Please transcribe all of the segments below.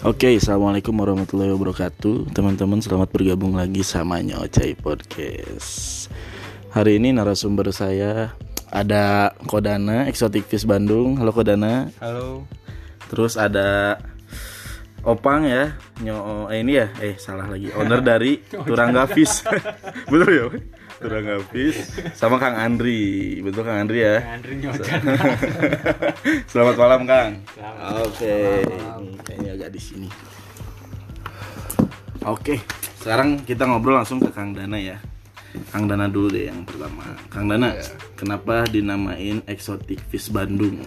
Oke, assalamualaikum warahmatullahi wabarakatuh, teman-teman. Selamat bergabung lagi sama Nyocai Podcast. Hari ini narasumber saya ada Kodana, Exotic Fish Bandung. Halo Kodana. Halo. Terus ada Opang ya, Nyo, eh ini ya, eh salah lagi, owner dari Turangga Fish. Betul ya? Turangga Fish sama Kang Andri. Betul Kang Andri ya? Andri Nyocan. Selamat malam Kang. Oke, ini kayaknya agak di sini. Oke, sekarang kita ngobrol langsung ke Kang Dana ya. Kang Dana dulu deh yang pertama. Kang Dana, kenapa dinamain Exotic Fish Bandung?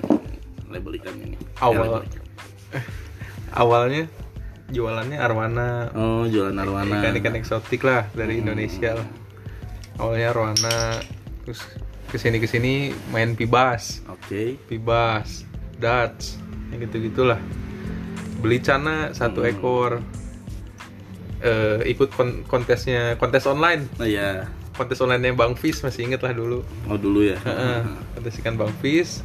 Label ikan ini. Awal. Ya, ikan. Awalnya jualannya arwana Oh, jualan arwana. ikan-ikan eksotik lah dari Indonesia lah. Awalnya arwana terus ke sini ke sini main pibas, Oke. pibas, darts, yang gitu gitulah. Beli cana satu ekor. Eh, ikut kon- kontesnya kontes online Oh ya. kontes online Bang Fis masih inget lah dulu Oh dulu ya. Heeh, kontes ikan Bang Fis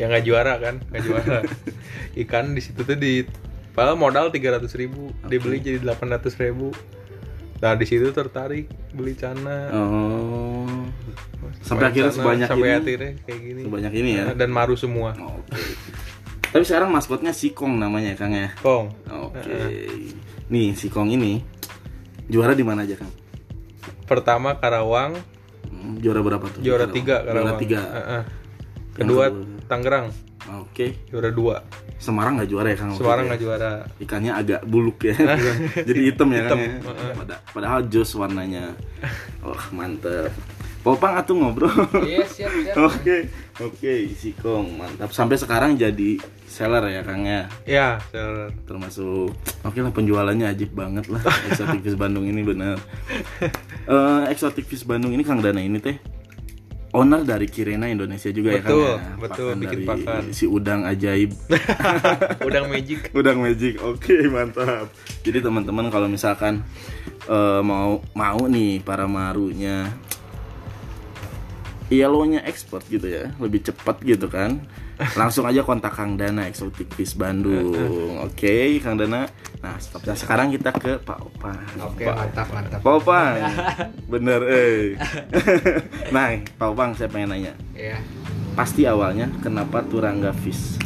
yang nggak juara kan nggak juara ikan di situ tuh di padahal modal 300.000 ribu dibeli jadi 800.000 ribu nah di situ tertarik beli cana Oh. Sampai Main akhirnya cana, sebanyak sampai ini. akhirnya kayak gini Sebanyak ini ya. Nah, dan maru semua Oh, Oke. Tapi sekarang maskotnya Sikong namanya Kang ya. kong Oke. Nih si Kong ini juara di mana aja Kang? pertama Karawang Hmm, Juara berapa tuh? juara tiga Karawang Juara tiga. Kedua? Tangerang Oke. juara dua Semarang nggak juara ya Kang? Semarang ya? nggak juara Ikannya agak buluk ya. Jadi hitam ya Kang. Hitam, ya? heeh. Pada- padahal jos warnanya. Wah mantep. Popang atuh ngobrol. Iya siap siap. Oke, oke, si Kong mantap. Sampai sekarang jadi seller ya Kang ya. ya seller. termasuk oke lah penjualannya ajib banget lah Exotic Fish Bandung ini bener Eh, Exotic Fish Bandung ini Kang Dana ini teh owner dari Kirena Indonesia juga ya Betul, Kang ya. betul, bikin dari pakan. si udang ajaib. Udang magic. Udang magic oke mantap. Jadi teman-teman kalau misalkan eh, mau mau nih para marunya yellownya expert gitu ya lebih cepat gitu kan langsung aja kontak Kang Dana Exotic Fish Bandung. Oke Kang Dana. Nah stop. Sekarang kita ke Pak Opang Oke Pak, mantap mantap. Pak Opang bener eh. Nah Pak Opang saya pengen nanya. Ya pasti awalnya kenapa Turangga Fish?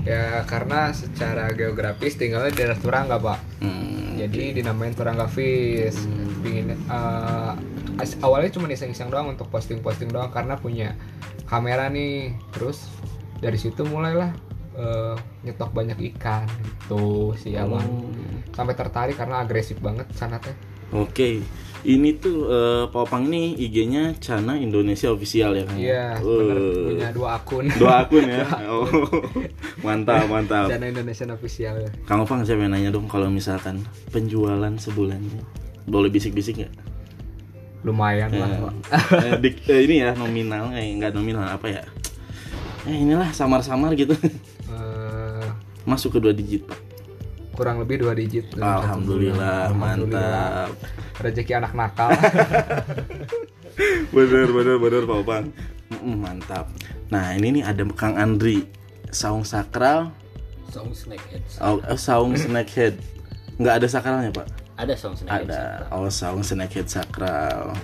Ya karena secara geografis tinggalnya di daerah Turangga pak. Hmm, Jadi dinamain Turangga Fish. Pingin eh, as- awalnya cuma iseng-iseng doang untuk posting-posting doang karena punya kamera nih. Terus dari situ mulailah eh, nyetok banyak ikan gitu si abang. Sampai tertarik karena agresif banget sana teh. Oke, ini tuh eh, Pak Opang ini IG-nya Cana Indonesia Official ya kan? Iya, Uh, bener punya dua akun. Dua akun ya. Oh, mantap, mantap. Dana Indonesia official ya. Kang Opang saya pengen nanya dong kalau misalkan penjualan sebulannya boleh bisik-bisik nggak? Lumayan lah, Eh, eh, dik- eh, ini ya nominal, eh nggak nominal apa ya? Eh inilah samar-samar gitu. Eh, Masuk ke dua digit pak. kurang lebih dua digit Alhamdulillah. Alhamdulillah. mantap. rezeki anak nakal bener bener bener Pak Opang mantap nah ini nih ada Kang Andri saung sakral Song Snakehead. oh, eh, saung snackhead nggak ada sakralnya Pak Ada Song Snakehead. ada oh saung snackhead sakral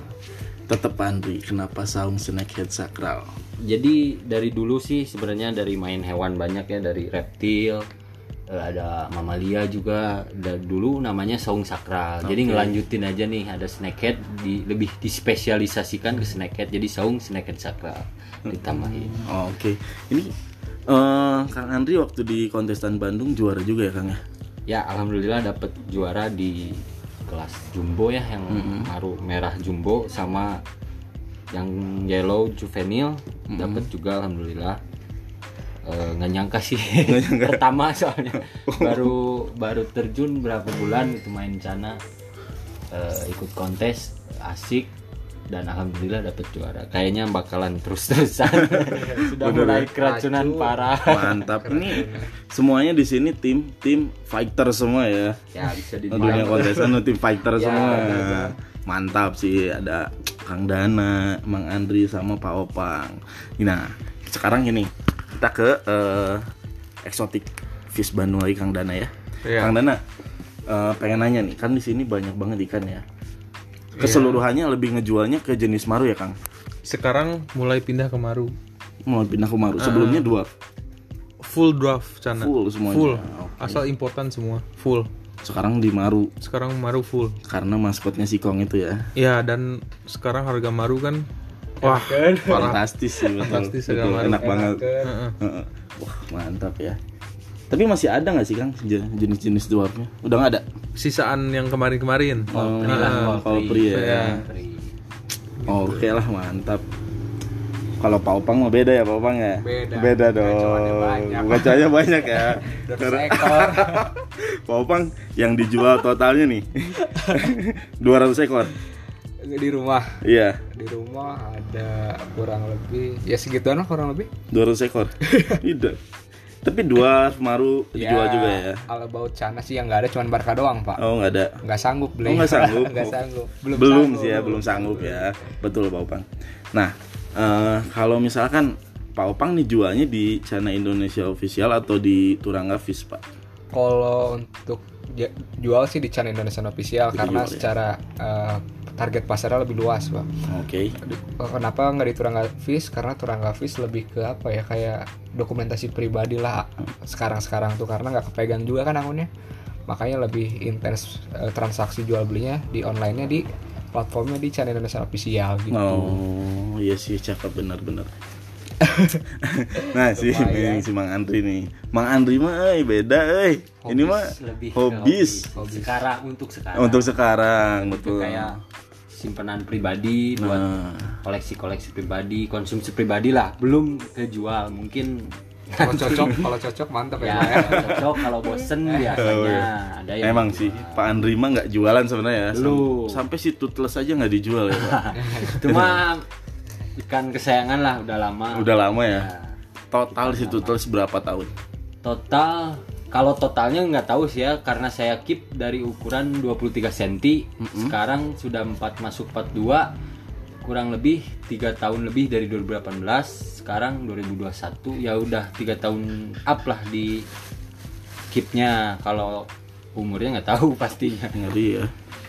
tetap Andri kenapa saung snackhead sakral Jadi dari dulu sih sebenarnya dari main hewan banyak ya dari reptil eh, ada mamalia juga dari dulu namanya saung sakral. Jadi Oke. ngelanjutin aja nih ada snakehead di lebih dispesialisasikan ke snakehead. Jadi saung snakehead sakral ditambahin. Oh, oke ini eh, Kang Andri waktu di kontestan Bandung juara juga ya Kang ya Ya alhamdulillah dapat juara di kelas jumbo ya yang maru merah jumbo sama yang yellow juvenil dapat juga alhamdulillah. Eh, nggak nyangka sih. Pertama soalnya. Baru baru terjun berapa bulan itu main cana Eh, ikut kontes asik dan alhamdulillah dapat juara. Kayaknya bakalan terus terusan sudah Bener mulai ya? keracunan Acuh. parah. mantap. Ini semuanya di sini tim tim fighter semua ya. Ya bisa dunia dibilang kontesan tim fighter Ya, semua. benar, mantap sih. Ada Kang Dana Mang Andri sama Pak Opang. Nah sekarang ini kita ke eh, eksotik fish Bandung lagi Kang Dana ya. Iya. Kang Dana eh, pengen nanya nih, kan di sini banyak banget ikan ya. Keseluruhannya lebih ngejualnya ke jenis maru ya, Kang? Sekarang mulai pindah ke maru. Mau pindah ke maru. Sebelumnya dua Full draft Cana. full semuanya. Full. Oke. Asal importan semua. Full. Sekarang di maru Sekarang maru full. karena maskotnya si Kong itu ya. Ya dan sekarang harga maru kan wah Fantastis sih betul. Fantastis, Betul, enak macam. banget. Heeh. Heeh. Wah, mantap ya. Tapi masih ada nggak sih Kang je- jenis-jenis dwarfnya? Udah nggak ada? Sisaan yang kemarin-kemarin. Oh, Heeh. kalau pri ya. Iya. Oke lah, mantap. Kalau paupang mah beda ya paupang ya? Beda. Beda dong. Gacoannya banyak. Ya. Dua ekor. paupang yang dijual totalnya nih 200 ekor. di rumah. Iya, Di rumah ada kurang lebih ya segituan lah kurang lebih. 200 ekor. Tidak. Tapi dua maru dijual juga ya. All about China sih yang nggak ada cuman Barca doang, Pak. Oh, nggak ada. Nggak sanggup beli. Oh nggak sanggup. Nggak sanggup. Belum, sih ya, belum sanggup ya. Betul Pak Opang. Nah, eh, kalau misalkan Pak Opang nih jualnya di China Indonesia Official atau di Turangga Fish Pak? Kalau untuk jual sih di channel Indonesia Official Itu karena jual ya? secara eh, target pasarnya lebih luas, Pak. Oke. Di- Kenapa nggak di Turangga Fish? Karena Turangga Fish lebih ke apa ya kayak dokumentasi pribadi lah sekarang-sekarang tuh karena nggak kepegang juga kan akunnya. Makanya lebih intens eh, transaksi jual belinya di online-nya di platformnya di channel Indonesia Official gitu. Oh, iya sih cakep benar-benar. nah, si Lumayan. si Mang Andri nih. Mang Andri mah euy, beda euy. Ini mah lebih hobis. hobi. Sekarang untuk sekarang. Untuk sekarang, betul. kayak simpenan pribadi buat Nah, koleksi-koleksi pribadi, konsumsi pribadi lah. Belum kejual, mungkin Kalau cocok, kalau cocok mantap ya. ya ya. cocok kalau bosen biasanya ada yang Emang sih Pak Andri mah nggak jualan sebenarnya ya. Sam-. Sampai si Tutles aja nggak dijual ya Pak. cuma ikan kesayangan lah udah lama Udah lama ya. Ya. Total si Tutles berapa tahun? total kalau totalnya nggak tahu sih ya karena saya keep dari ukuran 23 cm sekarang sudah 4 masuk 42 kurang lebih tiga tahun lebih dari 2018 sekarang 2021 ya udah tiga tahun up lah di keepnya kalau umurnya nggak tahu pastinya Ngeri ya.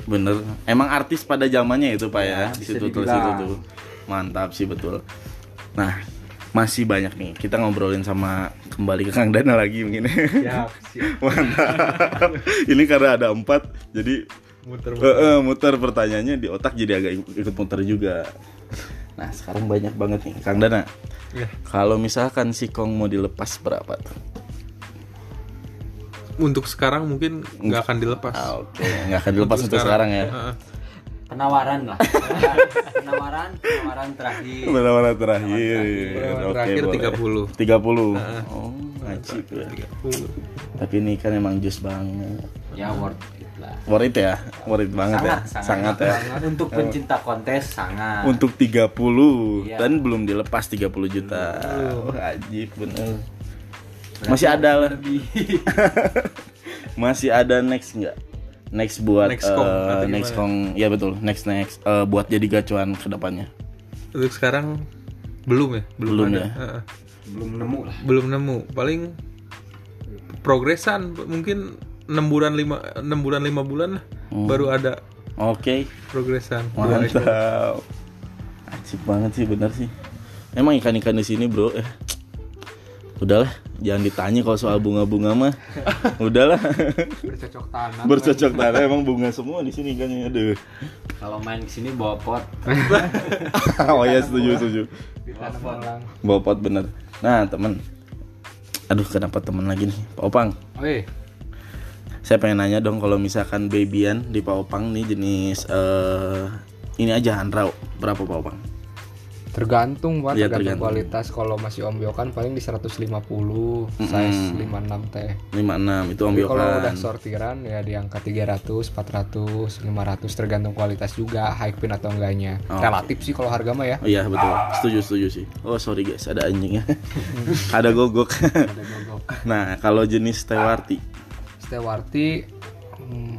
Bener. Emang artis pada zamannya itu Pak ya. Ya, Di situ tulis dibilang. itu tuh. Mantap sih betul. Nah, masih banyak nih. Kita ngobrolin sama kembali ke Kang Dana lagi mungkin. Siap, siap. Mantap. Ini karena ada empat, jadi Muter Eh, eh, muter pertanyaannya di otak jadi agak ikut, muter juga. Nah sekarang banyak banget nih, Kang Dana. Ya. Kalau misalkan si Kong mau dilepas berapa tuh? Untuk sekarang mungkin nggak akan dilepas. Ah, Oke, nggak akan dilepas untuk sekarang ya. Heeh. Penawaran lah penawaran penawaran terakhir Benar-benar terakhir. Penawaran Oke, terakhir boleh. 30. 30. Oh, ngaji tuh ya. 30. Tapi ini kan emang jus banget. ya worth it lah Worth it ya? Worth it banget ya? Sangat ya. untuk pencinta kontes sangat Untuk 30 Iya. dan belum dilepas 30 juta. Oh, ajib bener. Masih ada lah. Masih ada next nggak? Next buat Next Kong, atau next gimana? Kong, ya betul. Next next eh, buat jadi gacuan ke depannya. Untuk sekarang belum ya, belum, Belum ada. ya? Heeh. belum nemu lah Belum nemu. Paling progresan mungkin 6 bulan 5 6 bulan 5 bulan lah Hmm. baru ada Oke, progresan. Dua ekor. mantap. Asik banget sih, bener sih. Emang ikan-ikan di sini bro, eh, udahlah, jangan ditanya kalau soal bunga-bunga mah. udahlah, Bercocok tanam. bercocok tanam emang bunga semua di sini ikannya. Aduh. kalau main ke sini bawa pot oh ya setuju setuju. Bawa pot bener. Nah temen, aduh kenapa temen lagi nih, Pak Opang. Wih, Saya pengen nanya dong kalau misalkan babyan di Pak Opang nih jenis eh ini aja handrau berapa Pak Opang? Tergantung Pak, Iya, tergantung tergantung. kualitas. Kalau masih ombyokan paling di 150, size 56 teh. 56 itu Tapi kalau udah sortiran ya di angka 300, 400, 500 tergantung kualitas juga high pin atau enggaknya. Oh, Relatif sih kalau harga mah ya. Oh, iya betul, setuju setuju sih. Oh sorry guys, ada anjingnya, ada gogok. nah kalau jenis tewarti, Stewarti hmm,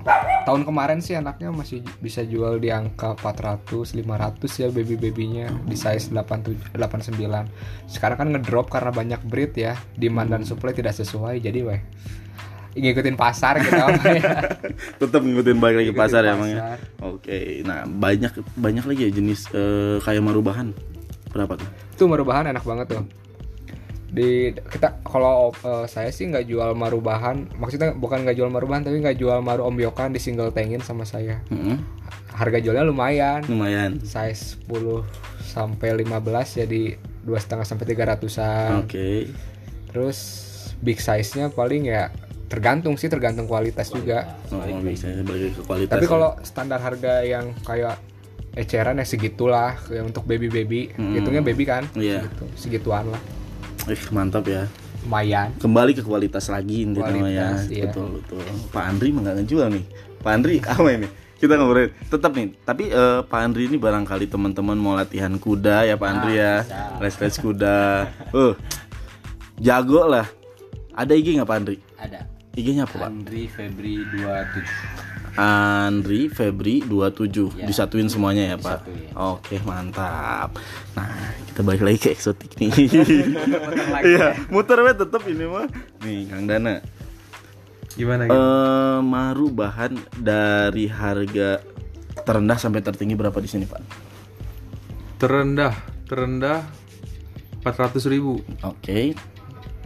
tahun kemarin sih anaknya masih bisa jual di angka 400, 500 ya baby-babynya di size 87, 89. Sekarang kan ngedrop karena banyak breed ya, demand dan supply tidak sesuai jadi weh. ngikutin pasar gitu apa ya. Tetap ngikutin balik lagi Ngikutin pasar ya emang ya. pasar. Oke, nah banyak banyak lagi ya jenis eh, kayak marubahan. Berapa tuh? Itu merubahan enak banget tuh. Di kita kalau eh, saya sih nggak jual marubahan, maksudnya bukan nggak jual marubahan tapi nggak jual maru ombyokan di single tankin sama saya. Mm-mm, Harga jualnya lumayan. lumayan. Size 10 sampai 15 jadi dua setengah sampai 300-an. Oke. Terus big size-nya paling ya tergantung sih tergantung kualitas juga. Oh, ke kualitas. Tapi ya. kalau standar harga yang kayak eceran ya segitulah yang untuk baby baby, Hmm. hitungnya baby kan? Iya. Segitu, segituan lah. Ih, mantap ya. Lumayan. Kembali ke kualitas lagi intinya ya. iya. Betul betul. Pak Andri nggak ngejual nih. Pak Andri apa ini? Kita ngobrolin tetap nih. Tapi eh, Pak Andri ini barangkali teman-teman mau latihan kuda ya Pak Andri ya. Les-les kuda. Uh, jago lah. Ada IG nggak Pak Andri? Ada. IG-nya apa Pak? Andri Febri 27. Andri Febri 27 Ya. disatuin semuanya ya Pak. Disatuin. Oke mantap. Nah kita balik lagi ke eksotik nih. Iya muter we tetap ini mah. Nih Kang Dana. Gimana gitu? Eh maru bahan dari harga terendah sampai tertinggi berapa di sini Pak? Terendah, terendah 400 ribu Oke.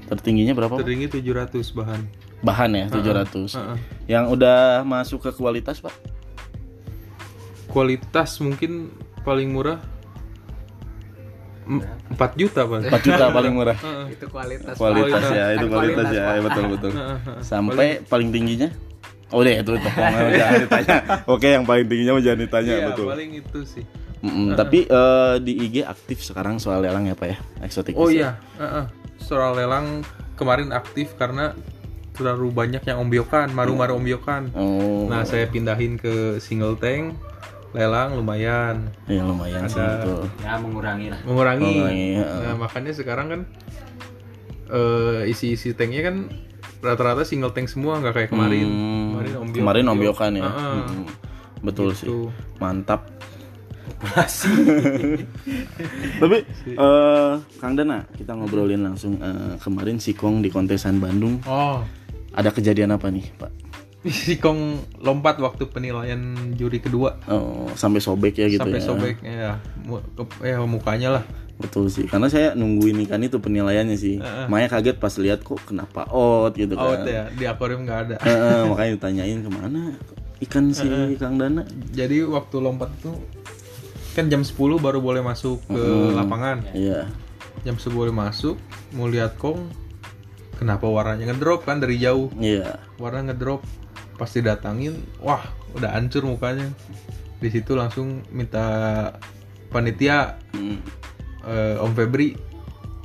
Tertingginya berapa? Tertinggi 700 bahan Bahan ya 700. Heeh. Yang udah masuk ke kualitas Pak? Kualitas mungkin paling murah em- 4 juta Bang 4 juta paling murah. Itu kualitas. kualitas Pak. ya itu kualitas kualitas, ya Pak. betul betul sampai paling tingginya oh deh itu tepung jangan ditanya oke yang paling tingginya jangan ditanya Iya betul paling itu sih Mm-mm, tapi eh, di IG aktif sekarang soal lelang ya pak ya eksotik Oh ya? iya, heeh. soal lelang kemarin aktif karena terlalu banyak yang ombyokan, maru-maru ombyokan. oh Nah, saya pindahin ke single tank, lelang lumayan, ya lumayan sih ada- betul Ya mengurangi lah. mengurangi. Mengurangi, heeh. Nah, makanya sekarang kan eh, isi-isi tanknya kan rata-rata single tank semua, nggak kayak kemarin. Hmm, kemarin ombyo. kemarin ombyokan ya Heeh. Mm-mm. betul sih Gitu. mantap tapi eh Kang Dana kita ngobrolin langsung eh, kemarin Sikong di kontesan Bandung Oh, ada kejadian apa nih pak si Kong lompat waktu penilaian juri kedua oh, sampai sobek ya gitu sampai ya sobek ya, ya mukanya lah. Betul sih, karena saya nungguin ikan itu penilaiannya sih. Makanya kaget pas lihat kok kenapa out gitu kan. Out ya, di akuarium nggak ada. Heeh, makanya ditanyain ke mana ikan si Kang Dana. Jadi waktu lompat itu kan jam 10 baru boleh masuk ke lapangan. Iya. Jam 10 boleh masuk, mau lihat kong kenapa warnanya ngedrop kan dari jauh. Iya. Warna ngedrop. Pas didatangin, wah, udah hancur mukanya. Di situ langsung minta panitia Hmm. eh, Om Febri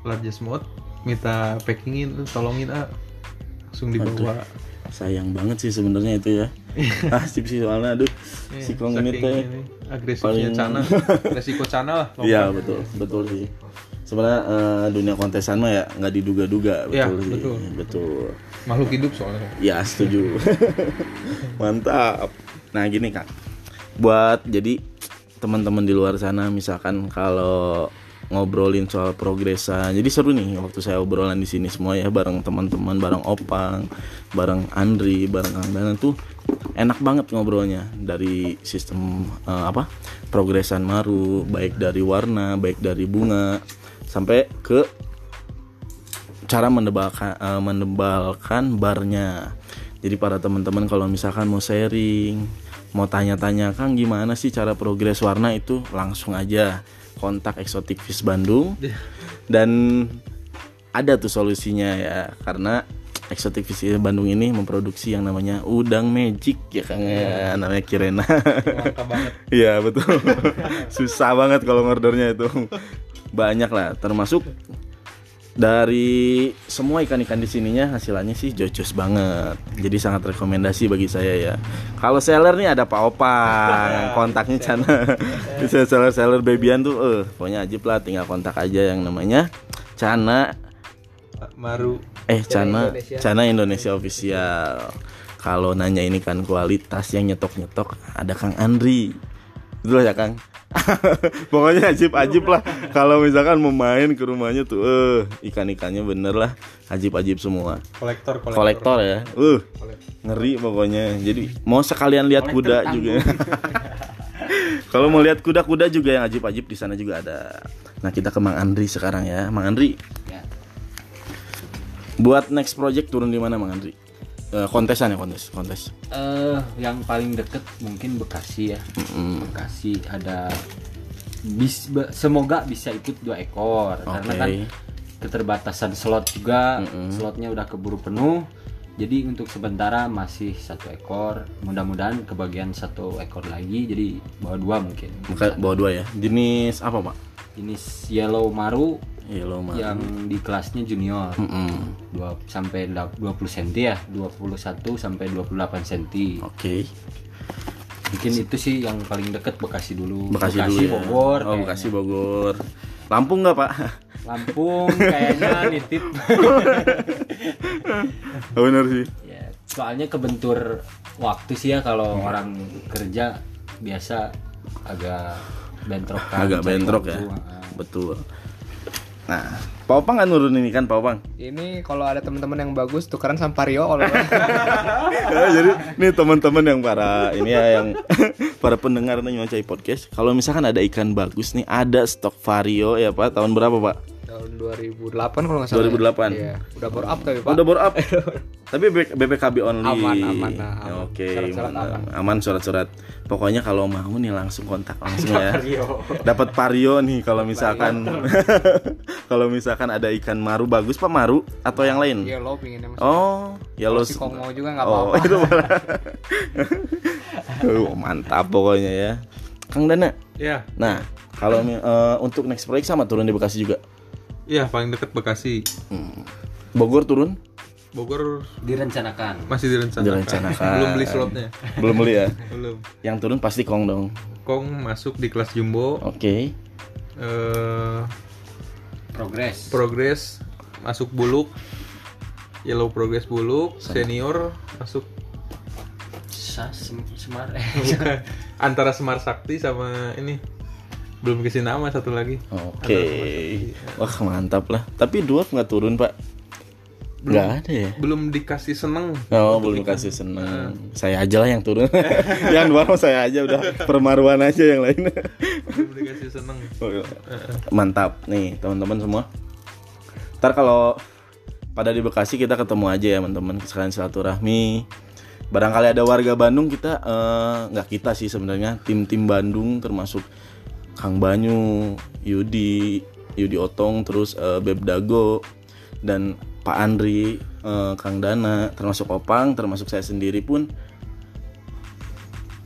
largest mode minta packingin tolongin ah langsung dibawa Sayang banget sih sebenarnya itu ya. Asip sih soalnya aduh. Si Kong ini Saking teh. ini, agresifnya paling- Cana resiko Cana lah Iya, betul. Betul sih. Sebenarnya eh, dunia kontesan mah ya nggak diduga-duga, Iya, betul sih. betul. betul. makhluk hidup soalnya Ya setuju. Mantap. Nah gini kak, buat jadi teman-teman di luar sana misalkan kalau ngobrolin soal progresan, jadi seru nih waktu saya obrolan di sini semua ya bareng teman-teman, bareng Opang, bareng Andri, bareng Kang Dana tuh enak banget ngobrolnya dari sistem eh, apa progresan maru, baik dari warna, baik dari bunga, sampai ke cara mendebalkan eh, mendebalkan barnya. Jadi para teman-teman kalau misalkan mau sharing, mau tanya-tanya Kang gimana sih cara progres warna itu langsung aja kontak Exotic Fish Bandung. Dan ada tuh solusinya ya karena Exotic Fish Bandung ini memproduksi yang namanya udang magic ya Kang ya namanya Kirena. Iya betul. Susah banget kalau ngordernya itu. Banyak lah, termasuk dari semua ikan-ikan di sininya hasilnya sih jocos banget. Jadi sangat rekomendasi bagi saya ya. Kalau seller nih ada Pak Opa, kontaknya Cana. Bisa seller-seller babyan tuh, eh pokoknya ajib lah. Tinggal kontak aja yang namanya Cana maru eh Cana Indonesia. Cana Indonesia official. Kalau nanya ini kan kualitas yang nyetok-nyetok ada Kang Andri. Betul ya Kang? Pokoknya ajib-ajib lah. Kalau misalkan mau main ke rumahnya tuh, eh ikan-ikannya bener lah, ajib-ajib semua. kolektor kolektor, Kolektor ya, uh ngeri pokoknya. Jadi mau sekalian lihat kuda juga. Kalau mau lihat kuda-kuda juga yang ajib-ajib di sana juga ada. Nah kita ke Mang Andri sekarang ya, Mang Andri. Ya. Buat next project turun di mana Mang Andri? Eh, kontesan ya kontes, kontes. Eh, yang paling deket mungkin Bekasi ya. Bekasi ada bis, be- semoga bisa ikut dua ekor karena Oke. kan keterbatasan slot juga, slotnya udah keburu penuh. Jadi untuk sementara masih satu ekor, mudah-mudahan kebagian satu ekor lagi, jadi bawa dua mungkin. Maka bawa dua ya. Jenis apa Pak? Ini yellow maru Yang di kelasnya junior. Mm-mm. Dua, sampai da- 20 cm ya 21 sampai 28 cm Oke. mungkin itu sih yang paling deket Bekasi dulu Bekasi, dulu ya. Bogor Oh. Bekasi Bogor. Lampung nggak Pak? Lampung kayaknya nitip Oh, bener sih. ya, soalnya kebentur waktu sih ya kalau orang kerja biasa agak bentrok kan, Agak bentrok ya. Ah. Betul. Nah, Pak Opang nggak nurunin ikan Pak Opang? Ini kalau ada teman-teman yang bagus tukeran sama Vario kalau Ya, jadi nih teman-teman yang para ini ya yang para pendengar nih Nyuacai Podcast, kalau misalkan ada ikan bagus nih, ada stok vario ya Pak, tahun berapa Pak? Tahun 2008 kalau nggak salah. 2008. Iya, udah baru up tapi Pak. Udah bore up. Tapi BPKB only. Aman, aman, nah, Ya, aman. Oke, Surat-surat aman. aman surat-surat. Pokoknya kalau mau nih langsung kontak langsung ya. Dapat vario nih kalau misalkan kalau misalkan ada ikan maru bagus Pak maru atau yang lain? Iya, lo pinginnya mas. Oh, ya lo si Kongo juga nggak Oh, apa-apa. itu malah. Uh, mantap pokoknya ya. Kang Dana. ya Nah, kalau eh, untuk next project sama turun di Bekasi juga. Iya paling deket Bekasi. Hmm. Bogor turun? Bogor direncanakan. masih direncanakan, Direncanakan. belum beli slotnya. Belum beli ya? belum. Yang turun pasti Kong dong. Kong masuk di kelas jumbo. Oke. eh progres. Progress masuk buluk. Yellow progress buluk. Senior masuk. Sa- sem- semar. Eh, bukan. Antara Semar Sakti sama ini belum kasih nama satu lagi Oke. Wah, mantap lah. Tapi dwarf nggak turun, Pak? Nggak ada ya? belum dikasih seneng Oh, belum kasih seneng. Saya aja lah yang turun. yang dwarf mah saya aja udah permaruan aja yang lain. belum dikasih seneng Mantap nih, teman-teman semua. Ntar kalau pada di Bekasi kita ketemu aja ya, teman-teman. Sekalian silaturahmi. Barangkali ada warga Bandung kita eh, nggak kita sih sebenarnya tim-tim Bandung termasuk Kang Banyu, Yudi, Yudi Otong, terus eh, Beb Dago dan Pak Andri, eh, Kang Dana, termasuk Opang, termasuk saya sendiri pun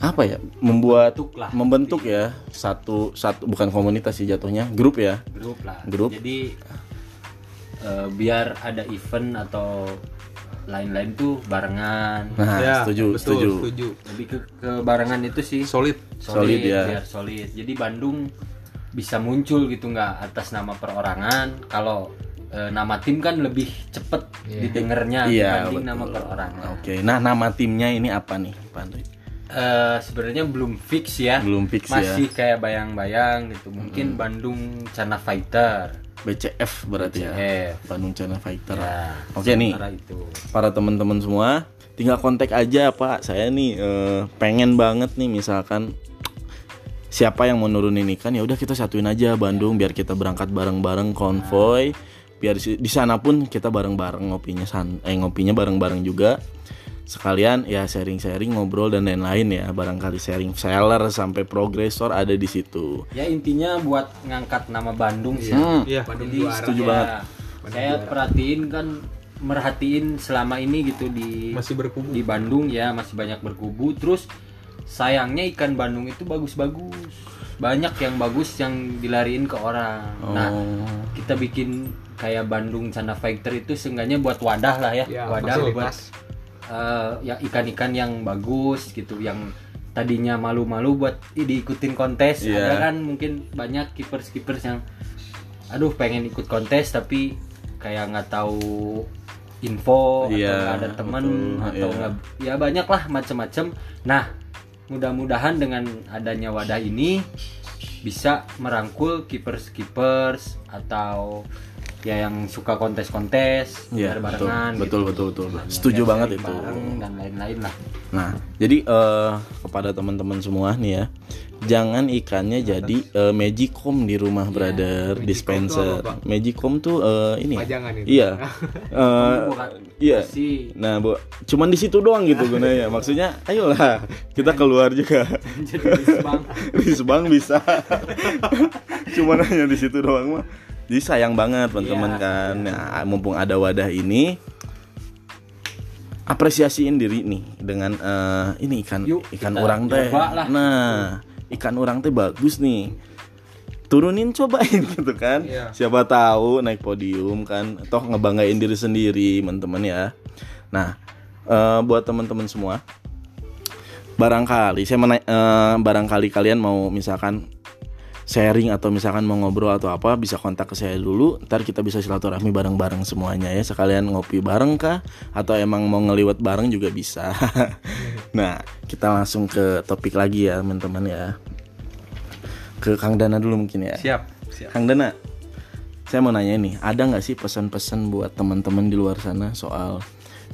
apa ya membuat Membentuk lah. membentuk ya satu satu bukan komunitas sih jatuhnya grup ya grup lah Grup. jadi eh, biar ada event atau lain-lain tuh barengan. Nah ya setuju betul, setuju. setuju. Lebih ke kebarengan itu sih. Solid. Solid ya. biar solid. Jadi Bandung bisa muncul gitu nggak atas nama perorangan. Kalau eh, nama tim kan lebih cepet didengarnya iya dibanding nama betul. perorangan. Oke nah nama timnya ini apa nih Pak Andri Eh, sebenarnya belum fix ya. Belum fix ya. masih kayak bayang-bayang gitu. Mungkin Bandung Cana Fighter. BCF berarti ya. BCF. Bandung China Fighter. Ya oke nih. itu. Para teman-teman semua tinggal kontak aja Pak. Saya nih eh, pengen banget nih misalkan siapa yang mau nurunin ikan ya udah kita satuin aja Bandung biar kita berangkat bareng-bareng konvoy. Biar di di sana pun kita bareng-bareng ngopinya san eh ngopinya bareng-bareng juga sekalian ya sharing-sharing ngobrol dan lain-lain ya. Barangkali sharing seller sampai progresor ada di situ. Ya intinya buat ngangkat nama Bandung sih. Hmm, iya. Bandung Jadi juara. setuju ya, banget. Saya perhatiin kan merhatiin selama ini gitu di masih berkubu. di Bandung ya masih banyak berkubu. Terus sayangnya ikan Bandung itu bagus-bagus. Banyak yang bagus yang dilariin ke orang. Nah Oh. kita bikin kayak Bandung Cana Fighter itu seenggaknya buat wadah lah ya, Ya, wadah buat eh, ya ikan-ikan yang bagus gitu yang tadinya malu-malu buat diikutin kontes Iya. ada kan mungkin banyak keepers-keepers yang aduh pengen ikut kontes tapi kayak nggak tahu info Iya, atau nggak ada temen betul, atau iya. nggak ya banyak lah macam-macam nah mudah-mudahan dengan adanya wadah ini bisa merangkul keepers keepers atau ya yang suka kontes-kontes Iya, betul, barengan betul, betul, betul, betul. Setuju banget itu. dan lain-lain lah Nah, jadi eh, kepada teman-teman semua nih ya, jangan ikannya jadi eh, magicom di rumah, brother, dispenser. tuh apa, Magicom tuh eh, ini. ya? Pajangan itu. Iya. Eh, bukan iya. Nah, bu, cuman di situ doang gitu gunanya. Maksudnya, ayolah kita keluar juga. jadi Subang bisa. cuman hanya di situ doang mah. Jadi sayang banget teman-teman Iya, kan. Nah, mumpung ada wadah ini apresiasiin diri nih dengan eh, ini ikan Yuk, ikan orang teh. Nah, ikan orang teh bagus nih. Turunin cobain gitu kan. Iya. Siapa tahu naik podium kan. Toh ngebanggain diri sendiri, teman-teman ya. Nah, eh, buat teman-teman semua barangkali saya mena- eh, barangkali kalian mau misalkan sharing atau misalkan mau ngobrol atau apa bisa kontak ke saya dulu. Ntar kita bisa silaturahmi bareng-bareng semuanya ya. Sekalian ngopi bareng kah? Atau emang mau ngeliwat bareng juga bisa. Nah kita langsung ke topik lagi ya teman-teman ya. Ke Kang Dana dulu mungkin ya. Siap, siap. Kang Dana saya mau nanya nih ada nggak sih pesan-pesan buat teman-teman di luar sana soal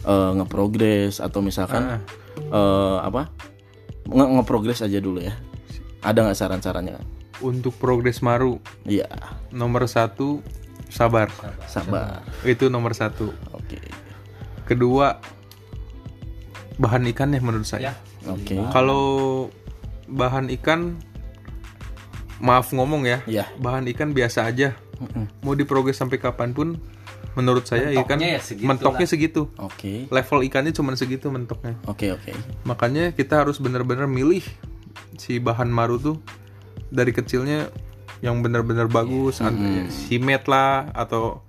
eh, ngeprogres atau misalkan eh, apa? Nge- ngeprogres aja dulu ya. Ada nggak saran-sarannya Untuk progres Maru iya nomor satu sabar. sabar Itu nomor satu. oke Kedua bahan ikan ya menurut saya. oke Kalau bahan ikan maaf ngomong ya, Iya. bahan ikan biasa aja. Mm-mm. Mau diprogres sampai kapan pun, menurut saya ikan Mentoknya ya segitu mentoknya lah. segitu. oke Level ikannya cuma segitu mentoknya. oke oke Makanya kita harus benar-benar milih si bahan maru tuh dari kecilnya yang benar-benar bagus, Hmm. simet lah atau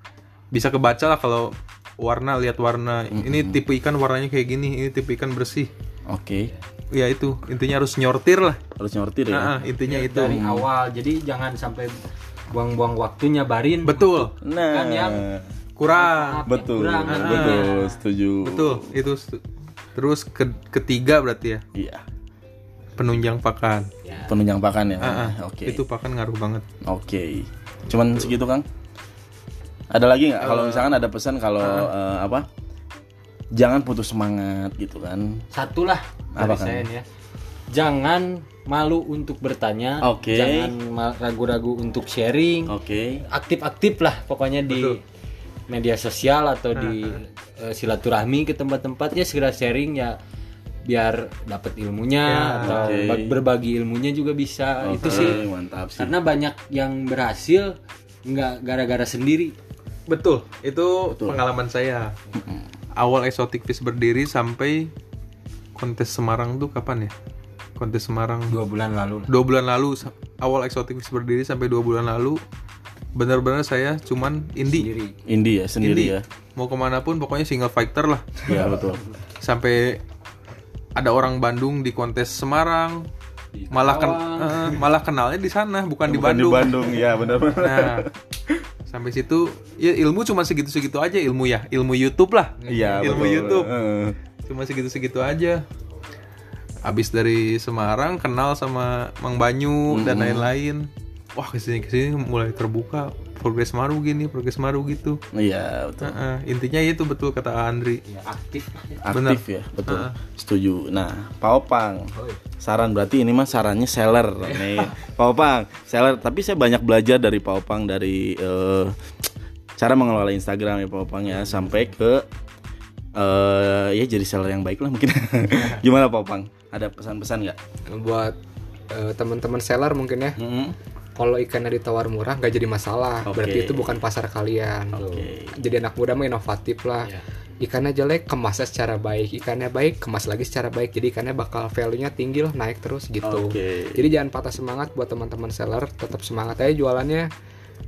bisa kebaca lah kalau warna lihat warna. Hmm. Ini tipe ikan warnanya kayak gini, ini tipe ikan bersih. oke Ya itu, intinya harus nyortir lah. harus nyortir ya Nah, intinya itu. dari awal jadi jangan sampai buang-buang waktunya barin Betul. nah kan yang Kurang. Maaf, betul kurang. betul setuju Betul, itu setu- terus ke- ketiga berarti ya, iya penunjang pakan. ya, penunjang pakan ya Ah, ah, oke Itu pakan ngaruh banget. Oke, cuman segitu kang. Ada lagi nggak? Kalau misalkan ada pesan kalau eh, apa? Jangan putus semangat gitu kan? satu lah Apa, dari Kang? saya nih ya jangan malu untuk bertanya Oke. jangan ragu-ragu untuk sharing Oke, aktif-aktif lah pokoknya di Betul. media sosial atau di eh, silaturahmi ke tempat-tempat ya segera sharing ya biar dapat ilmunya atau oke. bag- berbagi ilmunya juga bisa itu Oke, sih mantap sih. karena banyak yang berhasil nggak gara-gara sendiri Betul, itu pengalaman saya. Awal Exotic Fish berdiri sampai kontes Semarang tuh kapan ya? Kontes Semarang dua bulan lalu dua bulan lalu. Awal Exotic Fish berdiri sampai dua bulan lalu. Benar-benar saya cuman indie. sendiri Indie ya, sendiri Indie. ya. Mau ke mana pun pokoknya single fighter lah. Iya betul. Sampai ada orang Bandung di kontes Semarang. Malah ken- eh, malah kenalnya di sana bukan, di Bukan Bandung. Di Bandung, ya benar-benar. Nah, sampai situ ya ilmu cuma segitu-segitu aja ilmu ya, ilmu YouTube lah. Iya, ilmu betul. YouTube. Cuma segitu-segitu aja. Abis dari Semarang kenal sama Mang Banyu dan lain-lain. Wah ke sini ke sini mulai terbuka progres maru gini, progres maru gitu. Iya betul. Heeh, intinya itu betul kata Andri. ya aktif Aktif ya, betul. Setuju. Nah, Pak Opang. Saran berarti ini mah sarannya seller nih. Pak Opang, seller. Tapi saya banyak belajar dari Pak Opang dari eh, cara mengelola Instagram ya Pak Opang ya sampai ke eh ya jadi seller yang baik lah mungkin. Gimana Pak Opang? Ada pesan-pesan nggak? buat eh, teman-teman seller mungkin ya Mm-mm. Kalau ikannya ditawar murah nggak jadi masalah Oke. berarti itu bukan pasar kalian Oke. jadi anak muda mah inovatif lah Ya. ikannya jelek kemasnya secara baik ikannya baik kemas lagi secara baik jadi ikannya bakal value nya tinggi loh naik terus gitu Oke. jadi jangan patah semangat buat teman-teman seller tetap semangat aja jualannya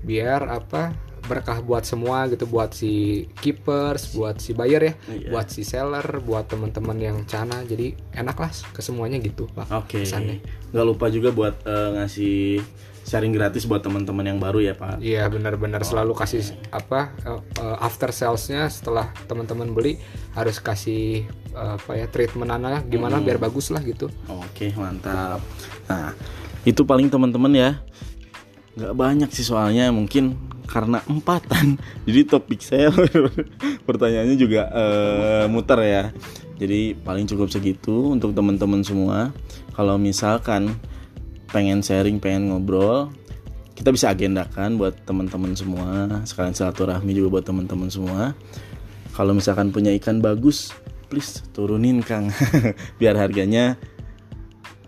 biar apa berkah buat semua gitu buat si keepers buat si buyer ya Iya. buat si seller buat teman-teman yang cana jadi enak lah ke semuanya gitu pak Oke. pesannya. Nggak lupa juga buat eh, ngasih sharing gratis buat teman-teman yang baru ya Pak. Iya benar-benar selalu kasih apa eh, after salesnya setelah teman-teman beli harus kasih eh, apa ya treatment anak gimana biar bagus lah gitu. Oke mantap. Nah itu paling teman-teman ya. Nggak banyak sih soalnya mungkin karena empatan. Jadi topik saya pertanyaannya juga eh, muter ya. Jadi paling cukup segitu untuk teman-teman semua. Kalau misalkan pengen sharing, pengen ngobrol, kita bisa agendakan buat teman-teman semua. Sekalian silaturahmi juga buat teman-teman semua. Kalau misalkan punya ikan bagus, please turunin Kang. Biar harganya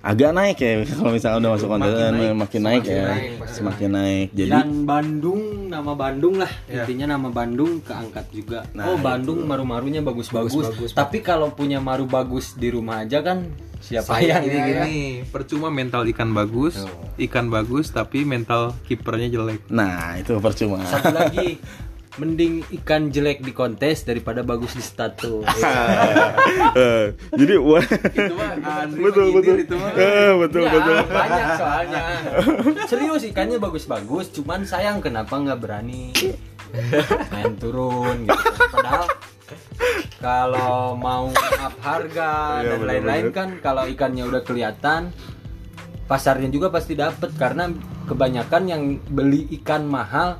agak naik ya kalau misalnya udah masuk konten makin naik, ya naik, semakin naik jadi Dan Bandung, nama Bandung lah intinya nama Bandung keangkat juga. oh Bandung maru-marunya bagus-bagus. Bagus-bagus. Tapi kalau punya maru bagus di rumah aja kan siapa Sayang yang Ini ya. gini, percuma mental ikan bagus, ikan bagus tapi mental kipernya jelek. nah itu percuma Satu lagi, mending ikan jelek di kontes daripada bagus di status. Eh, jadi wah Itu mah betul mah betul itu mah. Eh, betul Ya, betul banyak soalnya. Serius ikannya bagus-bagus, cuman sayang kenapa nggak berani main turun gitu. Padahal kalau mau up harga Iya, dan lain-lain kan kalau ikannya udah kelihatan pasarnya juga pasti dapet. Karena kebanyakan yang beli ikan mahal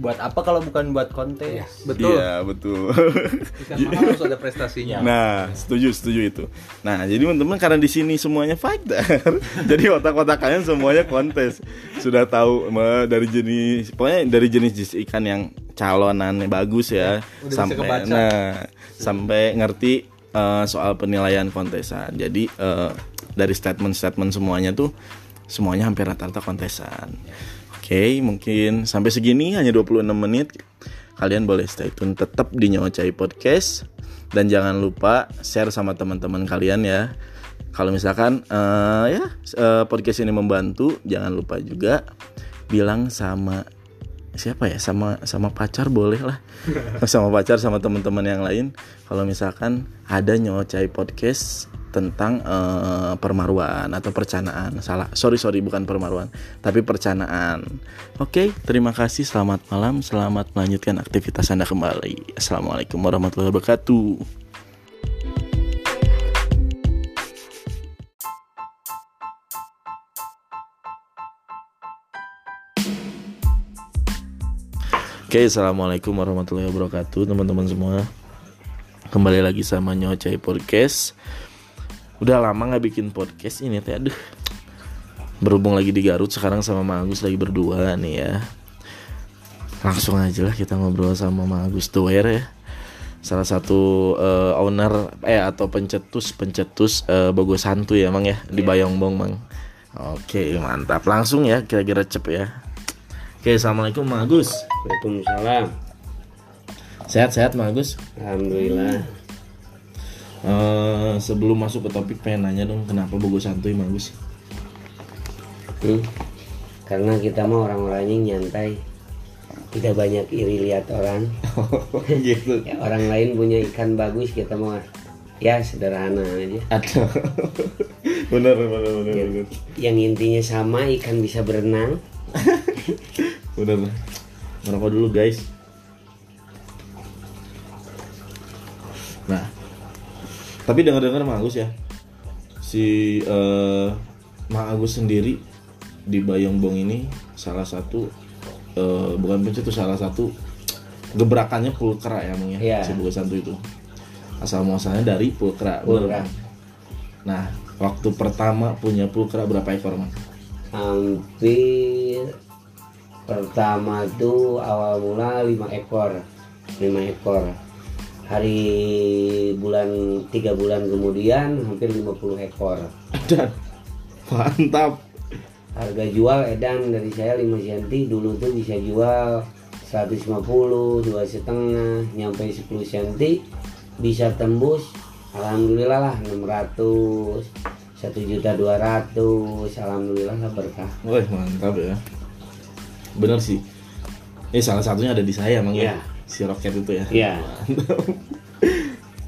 buat apa kalau bukan buat kontes. Betul. iya betul Ikan mahal harus ada prestasinya. Nah, setuju, setuju itu. Nah, jadi teman-teman karena di sini semuanya fighter, jadi otak-otak kalian semuanya kontes. Sudah tahu dari jenis, pokoknya dari jenis ikan yang calonannya bagus ya, udah bisa sampai kebaca. nah sampai ngerti eh, soal penilaian kontesan. Jadi eh, dari statement-statement semuanya tuh semuanya hampir rata-rata kontesan. Oke, mungkin sampai segini hanya 26 menit. Kalian boleh stay tune tetap di Nyocai Podcast dan jangan lupa share sama teman-teman kalian ya. Kalau misalkan eh, ya eh, podcast ini membantu, jangan lupa juga bilang sama siapa ya sama sama pacar boleh lah sama pacar sama teman-teman yang lain kalau misalkan ada nyocai podcast tentang eh, permaruan atau percanaan salah sorry sorry bukan permaruan tapi percanaan oke terima kasih selamat malam selamat melanjutkan aktivitas anda kembali assalamualaikum warahmatullahi wabarakatuh Oke, assalamualaikum warahmatullahi wabarakatuh, teman-teman semua. Kembali lagi sama Nyocai Podcast. Udah lama nggak bikin podcast ini, teh. Aduh, berhubung lagi di Garut sekarang sama Mang Agus lagi berdua nih ya. Langsung aja lah kita ngobrol sama Mang Agus Tuwer ya. Salah satu eh, owner eh atau pencetus pencetus eh, Bogo Santu ya, Mang ya, di Bayongbong, Mang. Oke, mantap. Langsung ya, kira-kira cep ya. Oke, assalamualaikum Mang Agus. Waalaikumsalam. Sehat-sehat Mang Agus. Alhamdulillah. Eh, sebelum masuk ke topik pengen nanya dong kenapa Bogo Santuy Mang Agus? Hmm. Karena kita mah orang-orangnya nyantai. Tidak banyak iri lihat orang. gitu. Ya, orang lain punya ikan bagus, kita mah ya sederhana aja. Aduh. bener bener bener Ya. Yang intinya sama, ikan bisa berenang. Bener. Ngerokok dulu guys. Nah, tapi dengar-dengar Mang Agus ya, si eh Mang Agus sendiri di Bayongbong ini salah satu eh, bukan pencetus salah satu gebrakannya pulkra ya Mang ya, Iya. si Bogo Santu itu. Asal muasalnya dari pulkra. Pulkra. Mang? Nah, waktu pertama punya pulkra berapa ekor Mang? Hampir pertama tuh awal mula 5 ekor. 5 ekor. Hari bulan tiga bulan kemudian hampir 50 ekor. Dan mantap. harga jual edan dari saya 5 cm dulu tuh bisa jual 150 dua setengah nyampe 10 cm bisa tembus alhamdulillah lah 600 1 juta 200 alhamdulillah lah berkah Wah mantap ya. Bener sih. Ini salah satunya ada di saya emang ya. Iya. Si roket itu ya. Iya.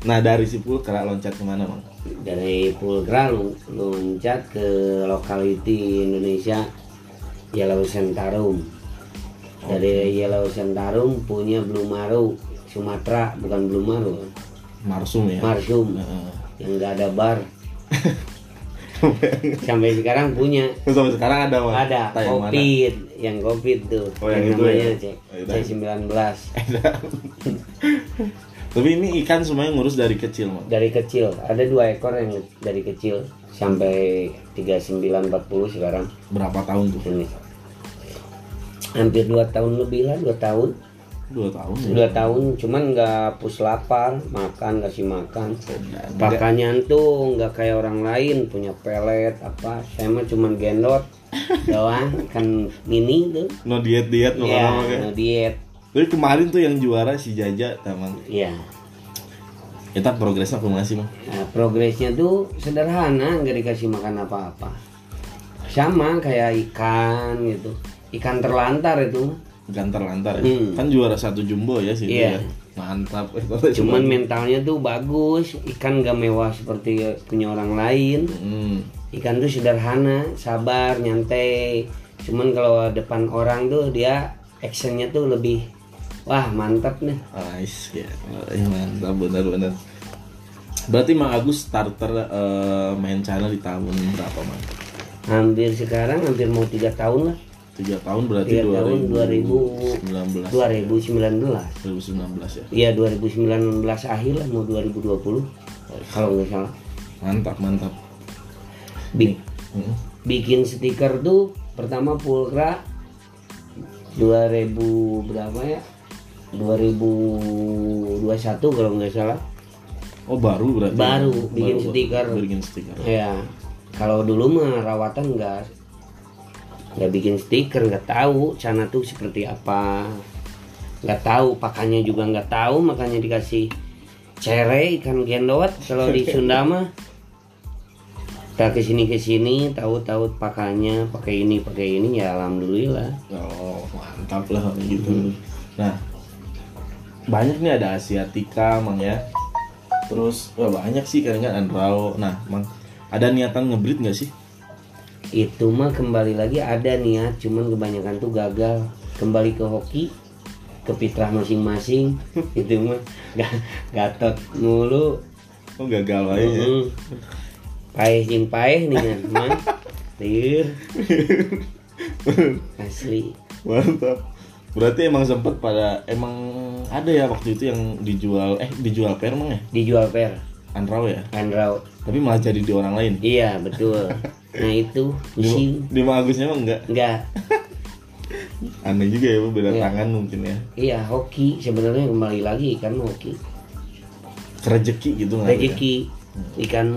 Nah dari si pulkra loncat ke mana bang? dari Pulgra lu- loncat ke lokality Indonesia Yellow Centarum dari Yellow Centarum punya Blue Maru Sumatera bukan Blue Maru Marsum ya. Marsum Heeh. yang nggak ada bar sampai sekarang punya Sampai sekarang ada Mas? ada Entah yang mana. covid yang covid tuh Oh, yang itu namanya ya? C iya. C19 Tapi ini ikan semuanya ngurus dari kecil, Mas. dari kecil ada dua ekor yang dari kecil sampai 3940 sekarang Berapa tahun tuh? ini hampir dua tahun lebih lah dua tahun Dua tahun ya. dua tahun cuman nggak pus lapar makan kasih makan. Pakannya tuh nggak kayak orang lain punya pelet apa. Saya mah cuman gendot doang kan mini tuh. No diet diet no ya apa no diet. Tapi kemarin tuh yang juara si Jaja teman. ya Kita progresnya aku ngasih mah. nah, progresnya tuh sederhana nggak dikasih makan apa-apa. Sama kayak ikan gitu. Ikan terlantar itu terlantar ya. Hmm. Kan juara satu jumbo ya sih Iya. ya. Mantap. cuman mentalnya tuh bagus ikan gak mewah seperti punya orang lain Hmm. ikan tuh sederhana sabar nyantai cuman kalau depan orang tuh dia actionnya tuh lebih wah mantap nih Nice ya. Iya, mantap benar-benar. Berarti Mang Agus starter eh, main channel di tahun berapa, Mang? hampir sekarang hampir mau tiga tahun lah Tiga tahun berarti Tiga tahun, 2019 2019 2019 ya. iya 2019 akhir lah mau 2020 kalau nggak salah Mantap, mantap. Bi- Hmm. bikin stiker tuh pertama pulkra 2000 berapa ya 2021 kalau nggak salah Oh, baru berarti. Baru, bikin Baru, stiker. Bikin stiker. Ya, kalau dulu mah rawatan nggak nggak bikin stiker, nggak tahu cana tuh seperti apa, nggak tahu pakannya juga nggak tahu, makanya dikasih cere ikan gendot kalau di Sunda mah. Kita ke sini ke sini tahu-tahu pakannya pakai ini pakai ini ya alhamdulillah. Oh, mantap lah gitu. Nah, banyak nih ada Asiatica, Mang ya. Terus wah, banyak sih kayaknya Andrao. Nah, Mang, ada niatan ngebreed nggak sih? Itu mah kembali lagi ada niat, cuman kebanyakan tuh gagal. Kembali ke hoki, ke fitrah masing-masing. itu mah ga- gatot mulu. Oh, gagal aja. Mm. Paeh jeung paeh nih kan, Mang. Tir. Asli. Mantap. Berarti emang sempet pada emang ada ya waktu itu yang dijual eh dijual per Mang ya? Dijual per Andrao ya. Andrau. Tapi malah jadi di orang lain. Iya, betul. Nah, itu Di, pusing. di Mang Agusnya mah enggak. Enggak. Aneh juga ya, beda Iya. tangan mungkin ya. Iya, hoki sebenarnya kembali lagi kan hoki. Rezeki gitu nggak? Rezeki ikan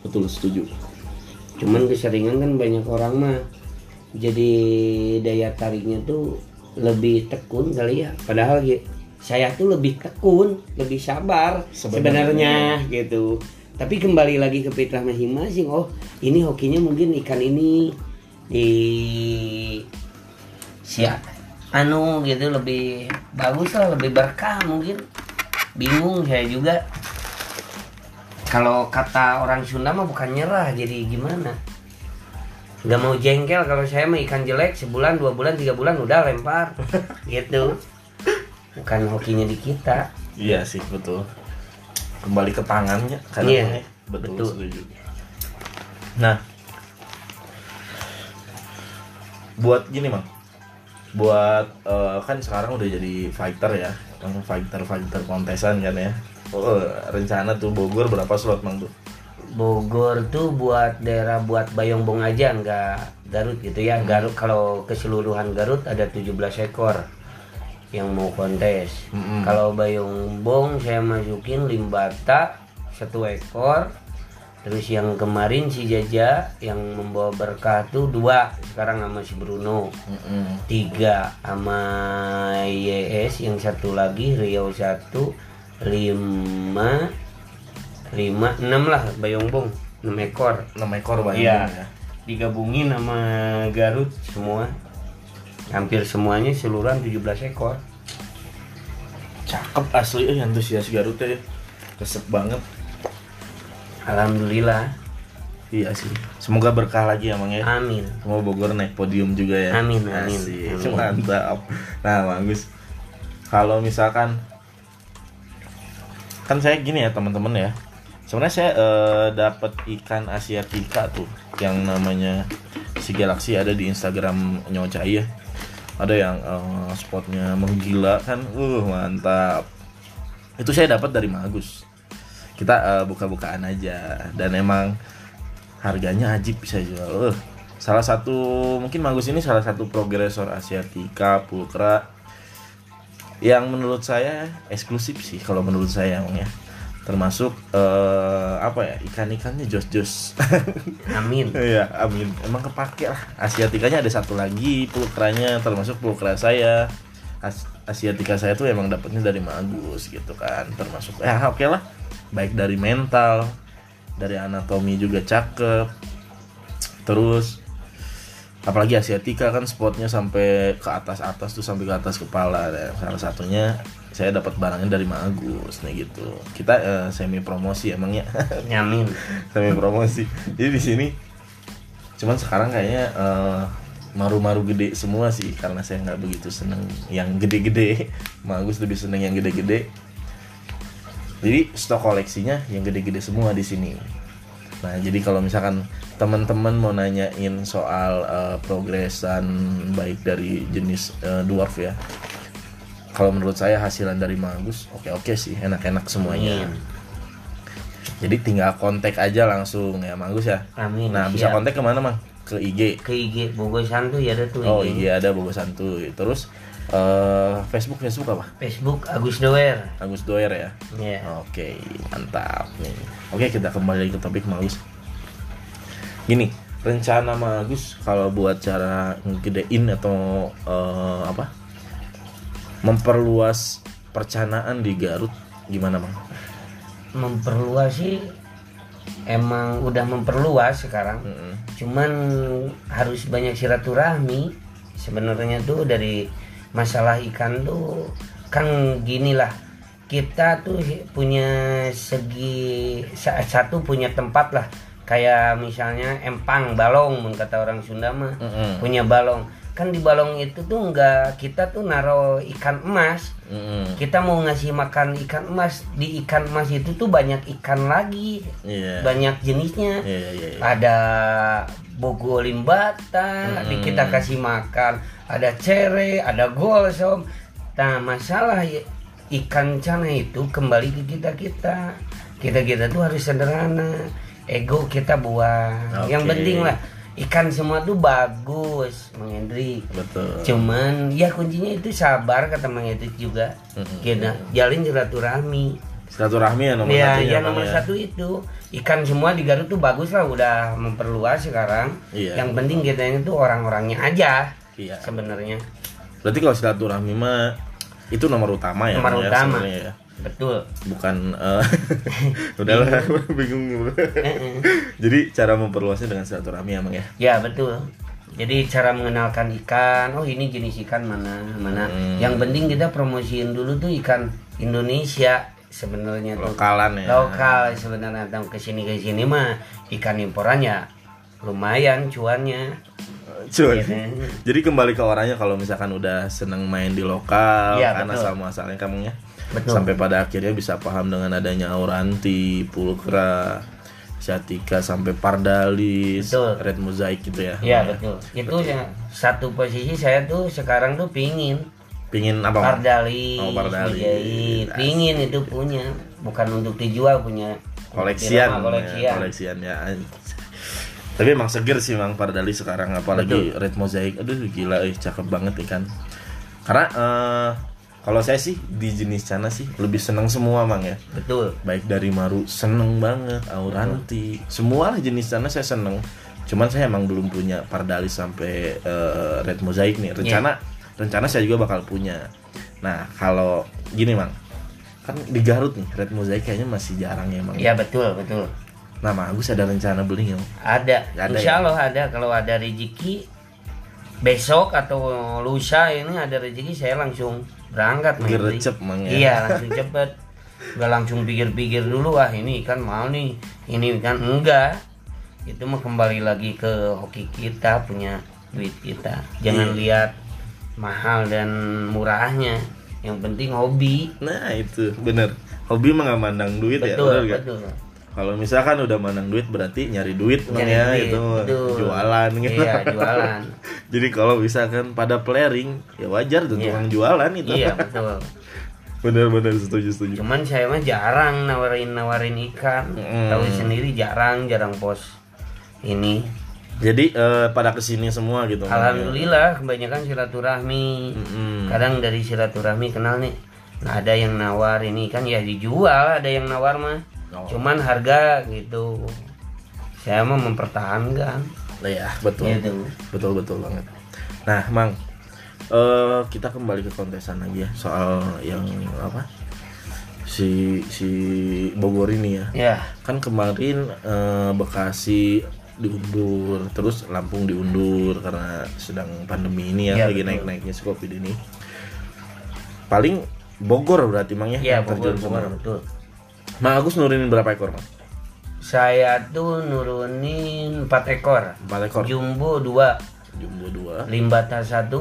Betul, setuju. cuman keseringan kan banyak orang mah jadi daya tariknya tuh lebih tekun kali ya padahal gi- saya tuh lebih tekun lebih sabar Sebenarnya. gitu. Tapi kembali lagi ke fitrah masing-masing oh ini hokinya mungkin ikan ini di si anu gitu lebih bagus lah lebih berkah mungkin. Bingung saya juga. Kalau kata orang Sunda mah bukan nyerah jadi gimana? Nggak mau jengkel kalau saya mah ikan jelek sebulan dua bulan tiga bulan udah lempar gitu bukan hokinya di kita Iya sih, betul. Kembali ke tangannya kan. Iya, betul, betul. setuju. Nah, buat gini, Mang. Buat eh, kan sekarang udah jadi fighter ya. Kan fighter fighter kontesan kan ya. Oh, rencana tuh Bogor berapa slot, Mang tuh? Bogor tuh buat daerah buat Bayongbong aja nggak Garut gitu ya Garut kalau keseluruhan Garut ada 17 ekor yang mau kontes Mm-mm. kalau Bayongbong saya masukin Limbata satu ekor terus yang kemarin si Jaja yang membawa berkah tuh dua sekarang sama si Bruno Mm-mm. tiga sama YS yang satu lagi Riau satu lima lima enam lah Bayongbong enam ekor 6 ekor banyak ya. digabungin sama Garut semua hampir semuanya seluruhan 17 ekor Cakep asli eh antusias Garut ya. Kesep banget. Alhamdulillah Iya sih. Semoga berkah lagi emang ya. Amin. Semoga Bogor naik podium juga ya. Amin, amin, Asik, amin. Mantap. Nah, bagus. Kalau misalkan kan saya gini ya teman-teman ya. Sebenarnya saya eh, dapat ikan asiatica tuh yang namanya si Galaxy ada di Instagram Nyocai ya. Ada yang eh, spotnya menggila kan. Uh, mantap. Itu saya dapat dari Magus. Kita eh, buka-bukaan aja dan emang harganya ajib bisa jual. Uh, salah satu mungkin Magus ini salah satu progresor Asiatica Pulkra yang menurut saya eksklusif sih kalau menurut saya emang ya termasuk eh, apa ya ikan-ikannya jos-jos Amin. Iya, amin. Emang kepake lah. Asiatikanya ada satu lagi pulkranya termasuk pulkra saya. As Asiatika saya tuh emang dapetnya dari Magus gitu kan. Termasuk ya oke lah. Baik dari mental, dari anatomi juga cakep. Terus apalagi Asiatika kan spotnya sampai ke atas atas tuh sampai ke atas kepala Dan salah satunya saya dapat barangnya dari Magus nih gitu. Kita eh, semi promosi emangnya Amin. semi promosi jadi di sini cuman sekarang kayaknya eh, maru-maru gede semua sih karena saya nggak begitu seneng yang gede-gede. Magus lebih seneng yang gede-gede. Jadi stok koleksinya yang gede-gede semua di sini. Nah jadi kalau misalkan teman-teman mau nanyain soal eh, progresan baik dari jenis eh, dwarf ya kalau menurut saya hasilan dari Magus oke-oke sih enak-enak semuanya Amin. jadi tinggal kontak aja langsung ya Magus ya. Amin, Nah bisa siap. kontak ke mana mang? Ke IG. Ke IG Bogor Santuy ada tuh Oh IG. Ada Bogor Santuy. Terus eh Facebook Facebook apa? Facebook Agus Doer. Agus Doer ya. Ya. Oke mantap nih. Oke kita kembali lagi ke topik Magus. Gini rencana Magus kalau buat cara ngegedein atau eh, apa? Memperluas percanaan di Garut gimana mang? Memperluas sih emang udah memperluas sekarang. Mm-mm. Cuman harus banyak silaturahmi. Sebenarnya tuh dari masalah ikan tuh kan gini lah. Kita tuh punya segi sa- satu punya tempat lah. Kayak misalnya empang balong kata orang Sunda mah. Mm-mm. Punya balong. Kan di balong itu tuh enggak kita tuh naro ikan emas. Mm-mm. Kita mau ngasih makan ikan emas. Di ikan emas itu tuh banyak ikan lagi. Iya. Banyak jenisnya Iya iya iya. ada bogo limbata di kita kasih makan ada cere ada golsom nah masalah ikan cana itu kembali ke kita kita kita kita tuh harus sederhana ego kita buang yang Oke. penting lah ikan semua tuh bagus Mang Hendri Betul. cuman ya kuncinya itu sabar kata Mang Hendri juga kita jalin silaturahmi Silaturahmi ya nomor ya, satu ya nomor satu itu ikan semua di Garut tuh bagus lah udah memperluas sekarang. Iya. Yang penting kita itu orang-orangnya aja Iya. sebenarnya. Berarti kalau silaturahmi mah itu nomor utama ya. Nomor ya, utama. ya. Betul. Bukan eh, udahlah bingung Jadi cara memperluasnya dengan silaturahmi emang ya. Ya betul. Jadi cara mengenalkan ikan, oh ini jenis ikan mana mana. Hmm. Yang penting kita promosiin dulu tuh ikan Indonesia sebenarnya tuh. Lokalan ya. Lokal sebenarnya sini ke sini mah ikan imporannya lumayan cuannya. Cuy. Iya. Jadi kembali ke orangnya kalau misalkan udah seneng main di lokal Iya, karena betul. sama asalnya kamu ya. Betul. Sampai pada akhirnya bisa paham dengan adanya Auranti, Pulkra, Satika sampai Pardalis, Betul. Red Mosaic gitu ya. Iya betul. Itu ya, satu posisi saya tuh sekarang tuh pingin Pingin apa? Pardalis, Oh, Pardalis. Mujahid. pingin itu punya, bukan untuk dijual punya koleksian, koleksian. ya, koleksian ya. Tapi emang seger sih Mang Pardali sekarang apalagi Red Mosaic. Aduh gila eh cakep banget ikan. Karena eh, kalau saya sih di jenis cana sih lebih seneng semua Mang ya. Betul. Baik dari Maru seneng banget, Auranti, semua lah jenis cana saya seneng. Cuman saya emang belum punya Pardalis sampai eh, Red Mosaic nih. Rencana rencana saya juga bakal punya. Nah, kalau gini Mang. Kan di Garut nih Red Mosaic kayaknya masih jarang ya Mang. Ya betul betul. Nah, Mang Agus ada rencana beli nggak? Ada. Ada Insya ya? Allah ada. Kalau ada rezeki besok atau lusa ini ada rezeki saya langsung berangkat. Gercep, Mang, ya? Iya langsung cepet. Gak langsung pikir-pikir dulu ah ini kan mau nih ini kan enggak. itu mah kembali lagi ke hoki kita punya duit kita jangan lihat mahal dan murahnya yang penting hobi Nah itu bener Hobi mah nggak mandang duit ya betul bener nggak? betul Kalau misalkan udah mandang duit berarti nyari duit Nyari ya duit, itu jualan gitu. iya jualan Jadi kalau misalkan pada flaring ya wajar tuh Iya. tukang jualan itu. iya betul Bener-bener setuju setuju. cuman saya mah jarang nawarin nawarin ikan Mm. tahu sendiri jarang jarang pos ini Jadi eh, pada ke sini semua gitu. Ya. alhamdulillah kebanyakan silaturahmi Mm-mm. kadang dari silaturahmi kenal nih nah ada yang nawar ini kan ya dijual ada yang nawar mah Oh. cuman harga gitu saya mah mempertahankan ya betul. gitu Betul betul banget. Nah, Mang, eh kita kembali ke kontesan lagi ya soal yang apa? Si si Bogor ini ya. ya Kan kemarin eh, Bekasi diundur, terus Lampung diundur karena sedang pandemi ini ya, Iya, lagi naik-naiknya si Covid ini. Paling Bogor berarti Mang ya, ya yang Bogor, terjun Bogor betul Mang Agus nurunin berapa ekor, Mang? saya tuh nurunin 4 ekor Empat ekor. jumbo 2 Jumbo 2. limbata 1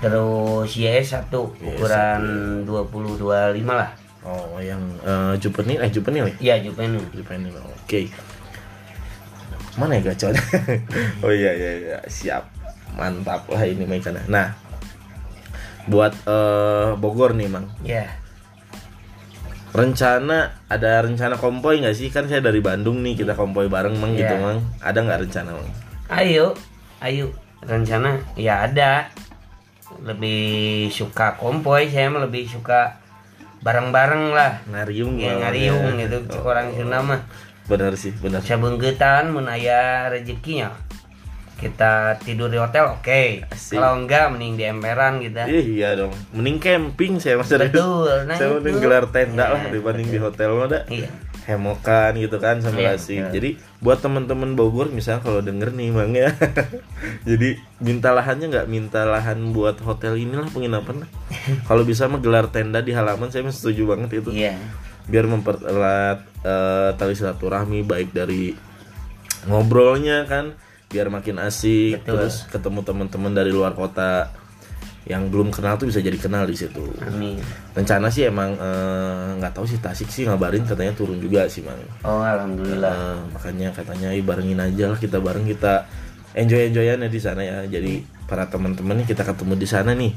terus YS 1 YS ukuran 20 25 lah Oh, yang eh, juvenil eh juvenil ya? iya juvenil Juvenil. Oke. Mana ya gacornya? oh iya iya iya, siap. Mantap lah ini mainkannya. Nah, buat eh, Bogor nih, Mang. ya Rencana ada rencana kompoi nggak sih? Kan saya dari Bandung nih, kita kompoi bareng, Mang gitu, Iya. Mang. Ada nggak rencana, Mang? Ayo, ayo rencana ya ada. Lebih suka kompoi, saya mah lebih suka bareng-bareng lah. Ngariung Ya ngariung ya. gitu, cek orang Sunda mah. Benar sih, benar. Sabenggetan mun aya rezekinya. Kita tidur di hotel oke. Asik. Kalau enggak mending di emperan kita. Ih, iya dong. Mending camping saya mas. Betul, nah saya itu. mending gelar tenda lah Iya. dibanding di hotel mah dah. Iya. hemokan gitu kan sambil Iya, asik. betul. Jadi buat teman-teman Bogor misalnya kalau denger nih Bang ya. jadi minta lahannya nggak minta lahan buat hotel inilah penginapan lah. kalau bisa mah gelar tenda di halaman saya setuju banget itu. Iya. Biar mempererat eh, tali silaturahmi baik dari ngobrolnya kan biar makin asik Betul. terus ketemu teman-teman dari luar kota yang belum kenal tuh bisa jadi kenal di situ. Amin. Rencana sih emang eh, nggak tahu sih Tasik sih ngabarin katanya turun juga sih mang. Oh, alhamdulillah. Nah, makanya katanya "Ih, barengin aja lah kita bareng kita enjoy enjoyan ya di sana ya. Jadi para teman-teman nih kita ketemu di sana nih.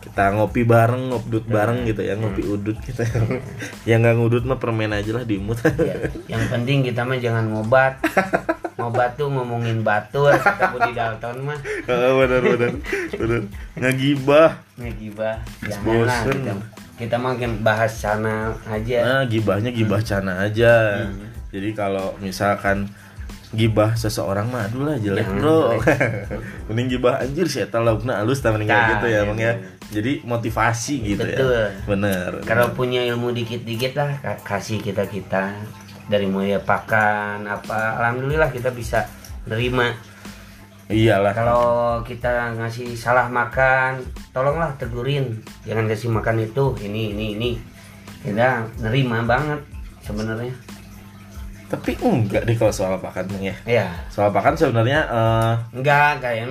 Kita ngopi bareng, ngobdut bareng gitu ya, ngopi udut kita. yang nggak ngudut mah permen aja lah diimut. Ya, yang penting kita mah jangan ngobat. Ngobat tuh ngomongin batur, ketemu di Dalton mah Ah, benar benar benar. Ngagibah. ngegibah. Jangan lah Bosen. kita, kita makin bahas sana aja. Nah, gibahnya gibah cana aja. Jadi kalau misalkan gibah seseorang mah aduh lah jelek Jangan bro mending gibah anjir sih eta laukna halus kayak Nah, gitu ya iya, emang ya iya. jadi motivasi gitu Betul. ya bener Kalau punya ilmu dikit-dikit lah ka- kasih kita kita dari mulai pakan apa, alhamdulillah kita bisa nerima. iyalah Kalau kita ngasih salah makan, tolonglah tegurin. Jangan kasih makan itu, ini, ini, ini. Kita nerima banget sebenarnya. tapi enggak deh kalau soal pakan ya Ya, soal pakan sebenarnya eh, enggak kayak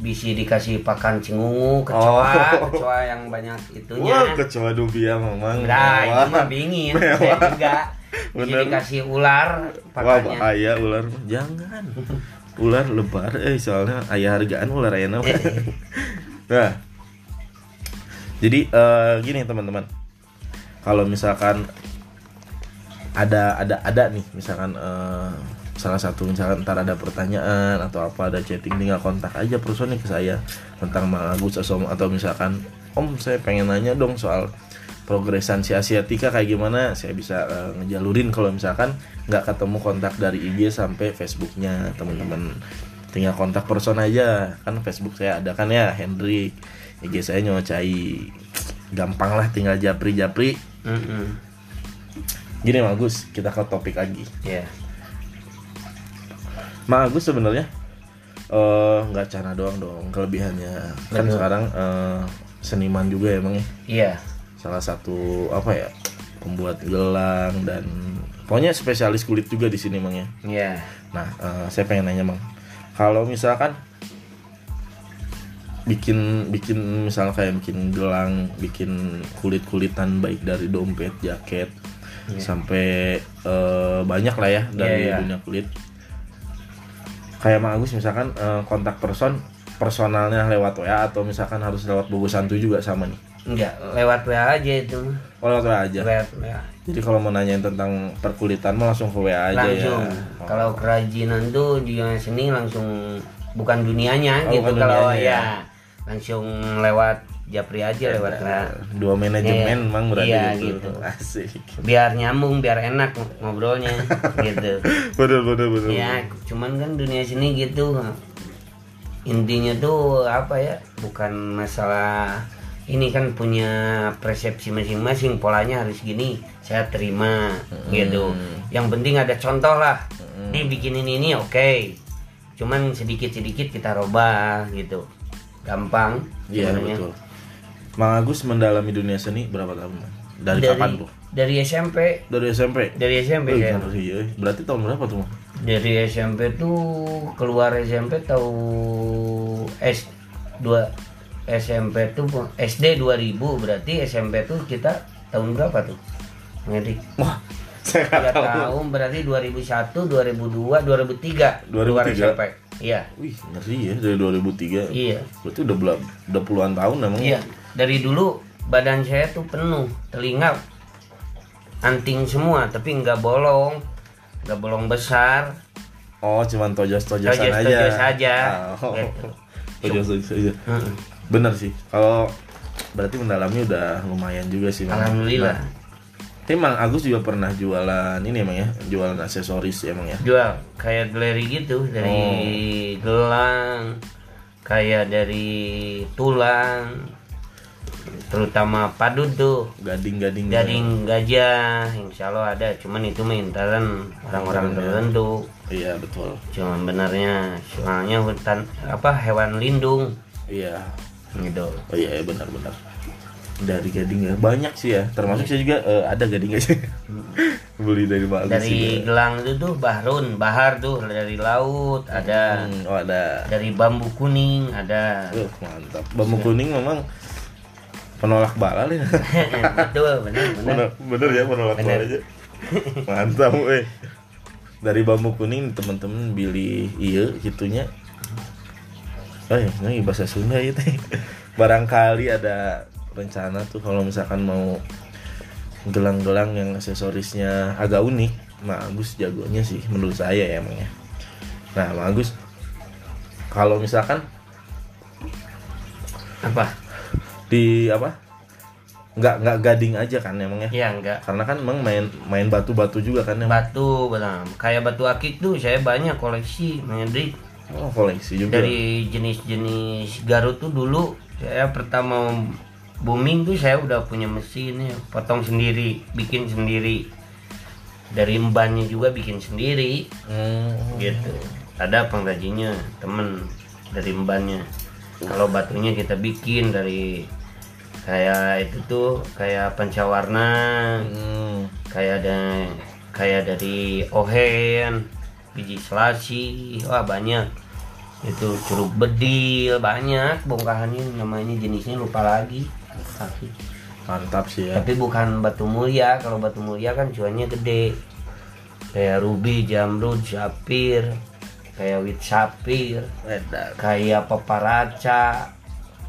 bisa dikasih pakan cengungu, kecoa, Oh. kecoa yang banyak itunya. wah kecoa dubia memang Nah, itu mewah. mah bingin. Saya juga Bener. dikasih ular wah bahaya ular. Jangan. Ular lebar. Eh soalnya ayah hargaan ular enak nah. Jadi eh, gini teman-teman. Kalau misalkan ada ada ada nih misalkan eh, salah satu misalkan ntar ada pertanyaan atau apa ada chatting tinggal kontak aja person nih ke saya tentang Mang Agus atau, atau misalkan Om saya pengen nanya dong soal progresan si Asiatika kayak gimana saya bisa eh, ngejalurin kalau misalkan nggak ketemu kontak dari IG sampai Facebooknya teman-teman tinggal kontak person aja kan Facebook saya ada kan ya Hendrik IG saya nyocai gampang lah tinggal japri japri Mm-mm. gini Mang Agus kita ke topik lagi Ya. Mang Agus sebenarnya eh, nggak cana doang dong kelebihannya kan Betul. sekarang eh, seniman juga emang ya Iya. Salah satu apa ya pembuat gelang dan pokoknya spesialis kulit juga di sini mang ya. Iya. nah eh, saya pengen nanya mang. Kalau misalkan bikin bikin misalnya kayak bikin gelang bikin kulit kulitan baik dari dompet jaket sampai eh, banyak lah ya dari Iya, iya. dunia kulit. Kayak Mang Agus misalkan eh, kontak person personalnya lewat WA atau misalkan harus lewat buku santu juga sama nih Enggak, lewat WA aja itu. oh lewat WA aja Lewat WA. jadi kalau mau nanyain tentang perkulitan mah langsung ke WA aja langsung ya Oh. kalau kerajinan tuh di seni langsung bukan dunianya Oh, gitu bukan kalau dunianya ya. ya. langsung lewat japri aja lewat WA. dua manajemen Iya. mang berarti Iya, gitu. gitu. asik biar nyambung biar enak ngobrolnya gitu bener bener bener ya cuman kan dunia seni gitu intinya tuh apa ya bukan masalah ini kan punya persepsi masing-masing polanya harus gini saya terima gitu. Yang penting ada contoh lah. Nih bikinin ini oke. Cuman sedikit-sedikit kita robah gitu. Gampang iya sebenarnya. betul. Mang Agus mendalami dunia seni berapa tahun dari, dari kapan tuh? dari SMP dari SMP dari SMP Wih, saya ngeri, eh. berarti tahun berapa tuh dari SMP tuh keluar SMP tahu S 2 SMP tuh SD 2000 berarti SMP tuh kita tahun berapa tuh? Ngedik. Wah saya tahu. tahun berarti 2001 2002 2003 keluar 2003. SMP iya. Wih ngeri ya dari 2003 iya. Berarti udah bela- udah puluhan tahun emang iya. Dari dulu badan saya tuh penuh telinga anting semua tapi nggak bolong. Nggak bolong besar. Oh cuman tojos tojosan aja. Tojos-tojos aja, oh. gitu. tojos tojos aja. Heeh. Bener sih. Kalau berarti mendalami udah lumayan juga sih Mang. alhamdulillah. Nah, tapi Mang Agus juga pernah jualan ini emang ya. Jualan aksesoris emang ya. Jual. Kayak galeri gitu. Dari gelang kayak dari tulang terutama padut tuh. Gading-gading. Gading gajah insya Allah ada. Cuman itu mintaran orang-orang tertentu. Iya betul. Cuman benarnya soalnya hutan apa hewan lindung. Iya gitu oh iya, iya benar-benar dari gading ya. Banyak sih ya. Termasuk saya juga eh, ada gading aja. Beli dari Mang Agus dari juga. gelang itu tuh bahrun bahar tuh dari laut ada. Hmm, oh ada. Dari bambu kuning ada. Uh, mantap. Bambu kuning memang penolak bala nih. Betul benar benar. Bener, bener ya penolak Bener. bala aja. Mantap weh. Dari bambu kuning teman-teman beli iya gitunya oh ya ini bahasa Sunda itu barangkali ada rencana tuh kalau misalkan mau gelang-gelang yang aksesorisnya agak unik. Nah Agus jagonya sih menurut saya ya emang ya. Nah Mang Agus kalau misalkan apa? di apa? Nggak nggak gading aja kan emang ya? Ya enggak karena kan emang main main batu-batu juga kan emang. Batu benar. Kayak batu akik tuh saya banyak koleksi Hendrik oh, koleksi juga. Dari jenis-jenis Garut tuh dulu saya pertama booming tuh saya udah punya mesin ya potong sendiri bikin sendiri. Dari embannya juga bikin sendiri. Hmm, gitu. Ada pengrajinnya temen dari embannya kalau batunya kita bikin dari kayak itu tuh kayak pancawarna. Hmm, kayak ada kayak dari ohen biji selasi wah banyak. Itu curug bedil banyak bongkahannya namanya jenisnya lupa lagi. Tapi mantap sih ya. Tapi bukan batu mulia kalau batu mulia kan cuannya gede. Kayak ruby jamrud sapir kayak wit sapir kayak paparaca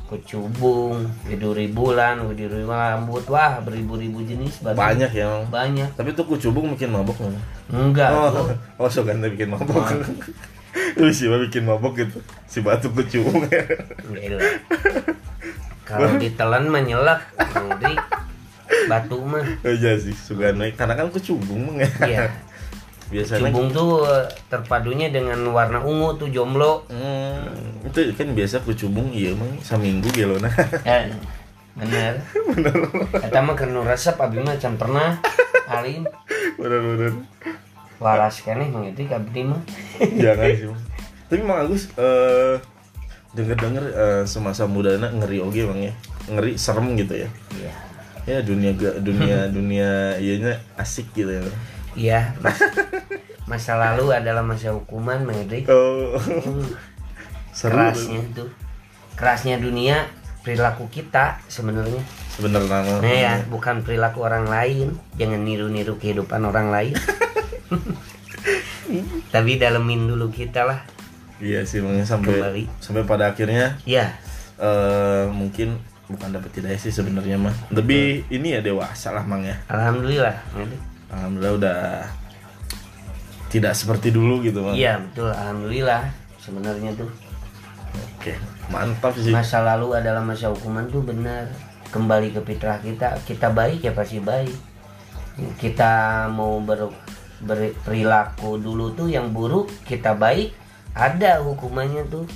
kecubung widuri bulan widuri rambut. Wah beribu-ribu jenis batu. banyak ya banyak. Tapi tuh kucubung bikin mabok nggak enggak oh oh so kan bikin mabok. Lu sih bikin mabok gitu? Si batu kucubung Gila. kalau ditelan mah nyelak Jadi batu mah. Oh iya sih Sugano karena kan kucubung meng ya. Iya biasanya cubung tuh terpadunya dengan warna ungu tuh jomblo. Hmm, itu kan biasa kucubung iya emang saminggu gitu nah. Eh bener. Eta mah kernu resep abi mah can pernah alim bener-bener waras keneh mengerti abdi mah. Jangan sih Mang. tapi Mang Agus eh denger denger semasa muda ngeri oge bang ya. Ngeri serem gitu ya. Iya. Ya dunia ga- dunia dunia ianya asik gitu ya Iya, mas- masa lalu adalah masa hukuman, Medrik. oh Hmm, seru kerasnya tuh, kerasnya dunia perilaku kita sebenarnya. sebenarnya Nah ya, bukan perilaku orang lain. Jangan niru-niru kehidupan orang lain. Tapi dalemin dulu kita lah. iya sih makanya sampai Kembali. sampai pada akhirnya Ya, eh mungkin bukan dapat hidayah sih sebenarnya mah lebih ini ya dewasa lah mang ya alhamdulillah. Alhamdulillah udah tidak seperti dulu gitu mang Iya betul, alhamdulillah. Sebenarnya tuh oke mantap sih masa lalu adalah masa hukuman tuh benar. Kembali ke fitrah kita, kita baik ya pasti baik. Kita mau ber, berperilaku dulu tuh yang buruk, kita baik, ada hukumannya tuh.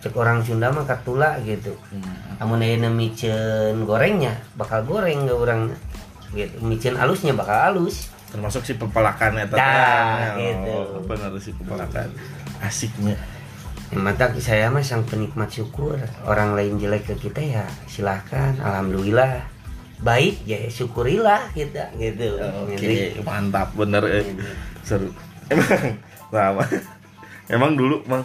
Cek orang Sunda mah katula gitu. Amun aya micen gorengnya bakal goreng ke orang gitu. Micen alusnya bakal alus. termasuk si pepelakan eta Nah, teh. gitu. oh, benar si pepelakan? Asiknya. Ya, mata saya mah sang penikmat syukur. Orang lain jelek ke kita ya silahkan. Alhamdulillah. Baik ya syukurilah kita gitu. Oke Jadi, mantap bener eh. seru. Emang lama emang dulu mang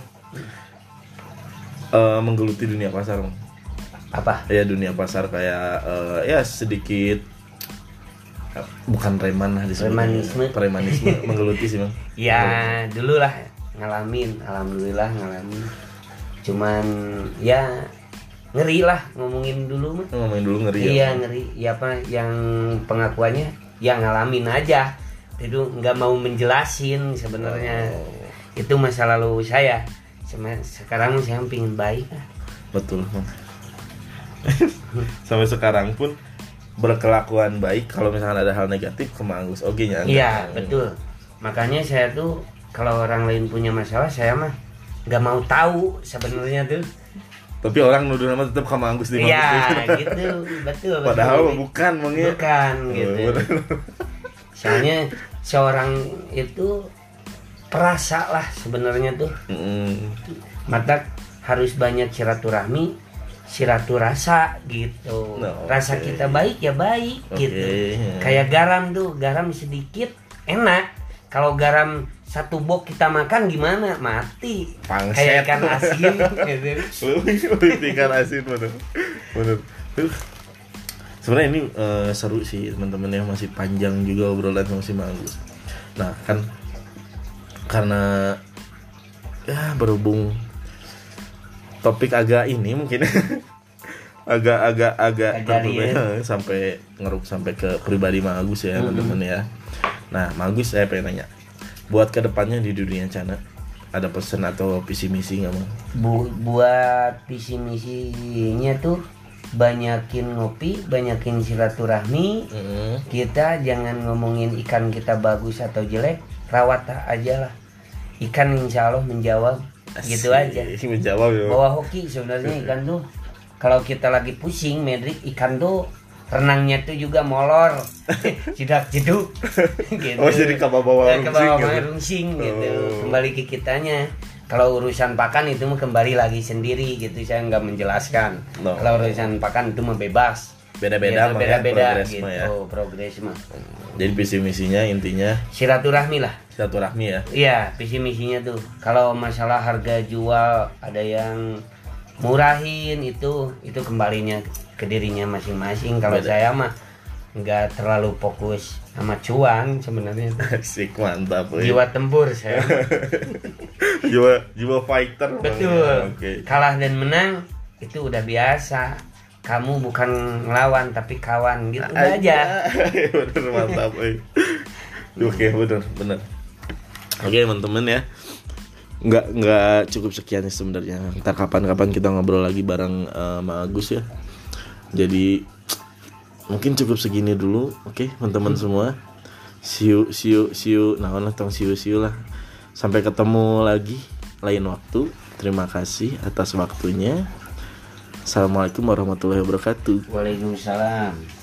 eh, menggeluti dunia pasar apa? Ya dunia pasar kayak eh, ya sedikit bukan reman lah. Premanisme. premanisme. Menggeluti sih mang ya dulu lah ngalamin alhamdulillah ngalamin. Cuman ya ngeri lah ngomongin dulu mah. Ngomongin dulu ngeri ya. Iya ngeri. Ya apa yang pengakuannya ya ngalamin aja. Itu nggak mau menjelasin sebenarnya. Oh. itu masa lalu saya. Cuma sekarang saya pingin baik betul sampai sekarang pun berkelakuan baik kalau misalkan ada hal negatif ke Mang Agus oke nya Iya betul. Makanya saya tuh kalau orang lain punya masalah saya mah nggak mau tahu sebenarnya tuh. tapi orang nuduh nama tetap ke Mang Agus di Iya gitu betul. padahal betul. bukan mang ya bukan gitu. Oh, bener. Soalnya seorang itu perasa lah sebenarnya tuh. Mm. Mata harus banyak silaturahmi, silaturasa gitu. Nah, Rasa kita baik ya baik Oke. gitu. Kayak garam tuh, garam sedikit enak. Kalau garam satu bok kita makan gimana? Mati. Pangset. Kayak ikan asin gitu. ikan asin bener bener sebenarnya ini eh, seru sih teman-teman ya masih panjang juga obrolan sama si Mang Agus nah kan karena ya berhubung topik agak ini mungkin agak agak agak ya, sampai ngeruk sampai ke pribadi Mang Agus ya teman-teman ya nah Mang Agus saya pengen nanya buat ke depannya di dunia cana ada pesan atau visi misi nggak Mang? Bu- buat visi misinya tuh banyakin ngopi, banyakin silaturahmi. Kita jangan ngomongin ikan kita bagus atau jelek, rawat aja lah. Ikan insya Allah menjawab, gitu aja. Menjawab ya Bawa hoki sebenarnya ikan tuh. Kalau kita lagi pusing, Medrik, ikan tuh renangnya tuh juga molor, jedak jeduk, gitu. Oh, jadi ke bawah-bawah Eh, ke rungsing bawah gitu? rungsing gitu. Oh. Kembali ke kitanya. Kalau urusan pakan itu mah kembali lagi sendiri gitu. Saya nggak menjelaskan. No. Kalau urusan pakan itu mah bebas. Beda-beda Gitu, ya, beda-beda progres gitu. ya. Progres mah. jadi visi misinya intinya Silaturahmi lah. Silaturahmi ya Iya, visi misinya tuh. Kalau masalah harga jual ada yang murahin itu itu kembalinya ke dirinya masing-masing. Kalau saya mah nggak terlalu fokus sama cuan sebenarnya. asik mantap weh. Jiwa tempur saya. jiwa jiwa fighter. Betul. oke Kalah dan menang itu udah biasa. Kamu bukan ngelawan tapi kawan gitu udah aja. bener mantap oke bener bener oke teman-teman ya. Nggak nggak cukup sekian sih sebenarnya. Ntar kapan-kapan kita ngobrol lagi bareng eh, Mang Agus ya. Jadi mungkin cukup segini dulu oke teman-teman semua. See you see you see you. Nah lah tong see you see you lah. Sampai ketemu lagi lain waktu. Terima kasih atas waktunya. Assalamualaikum warahmatullahi wabarakatuh. Waalaikumsalam.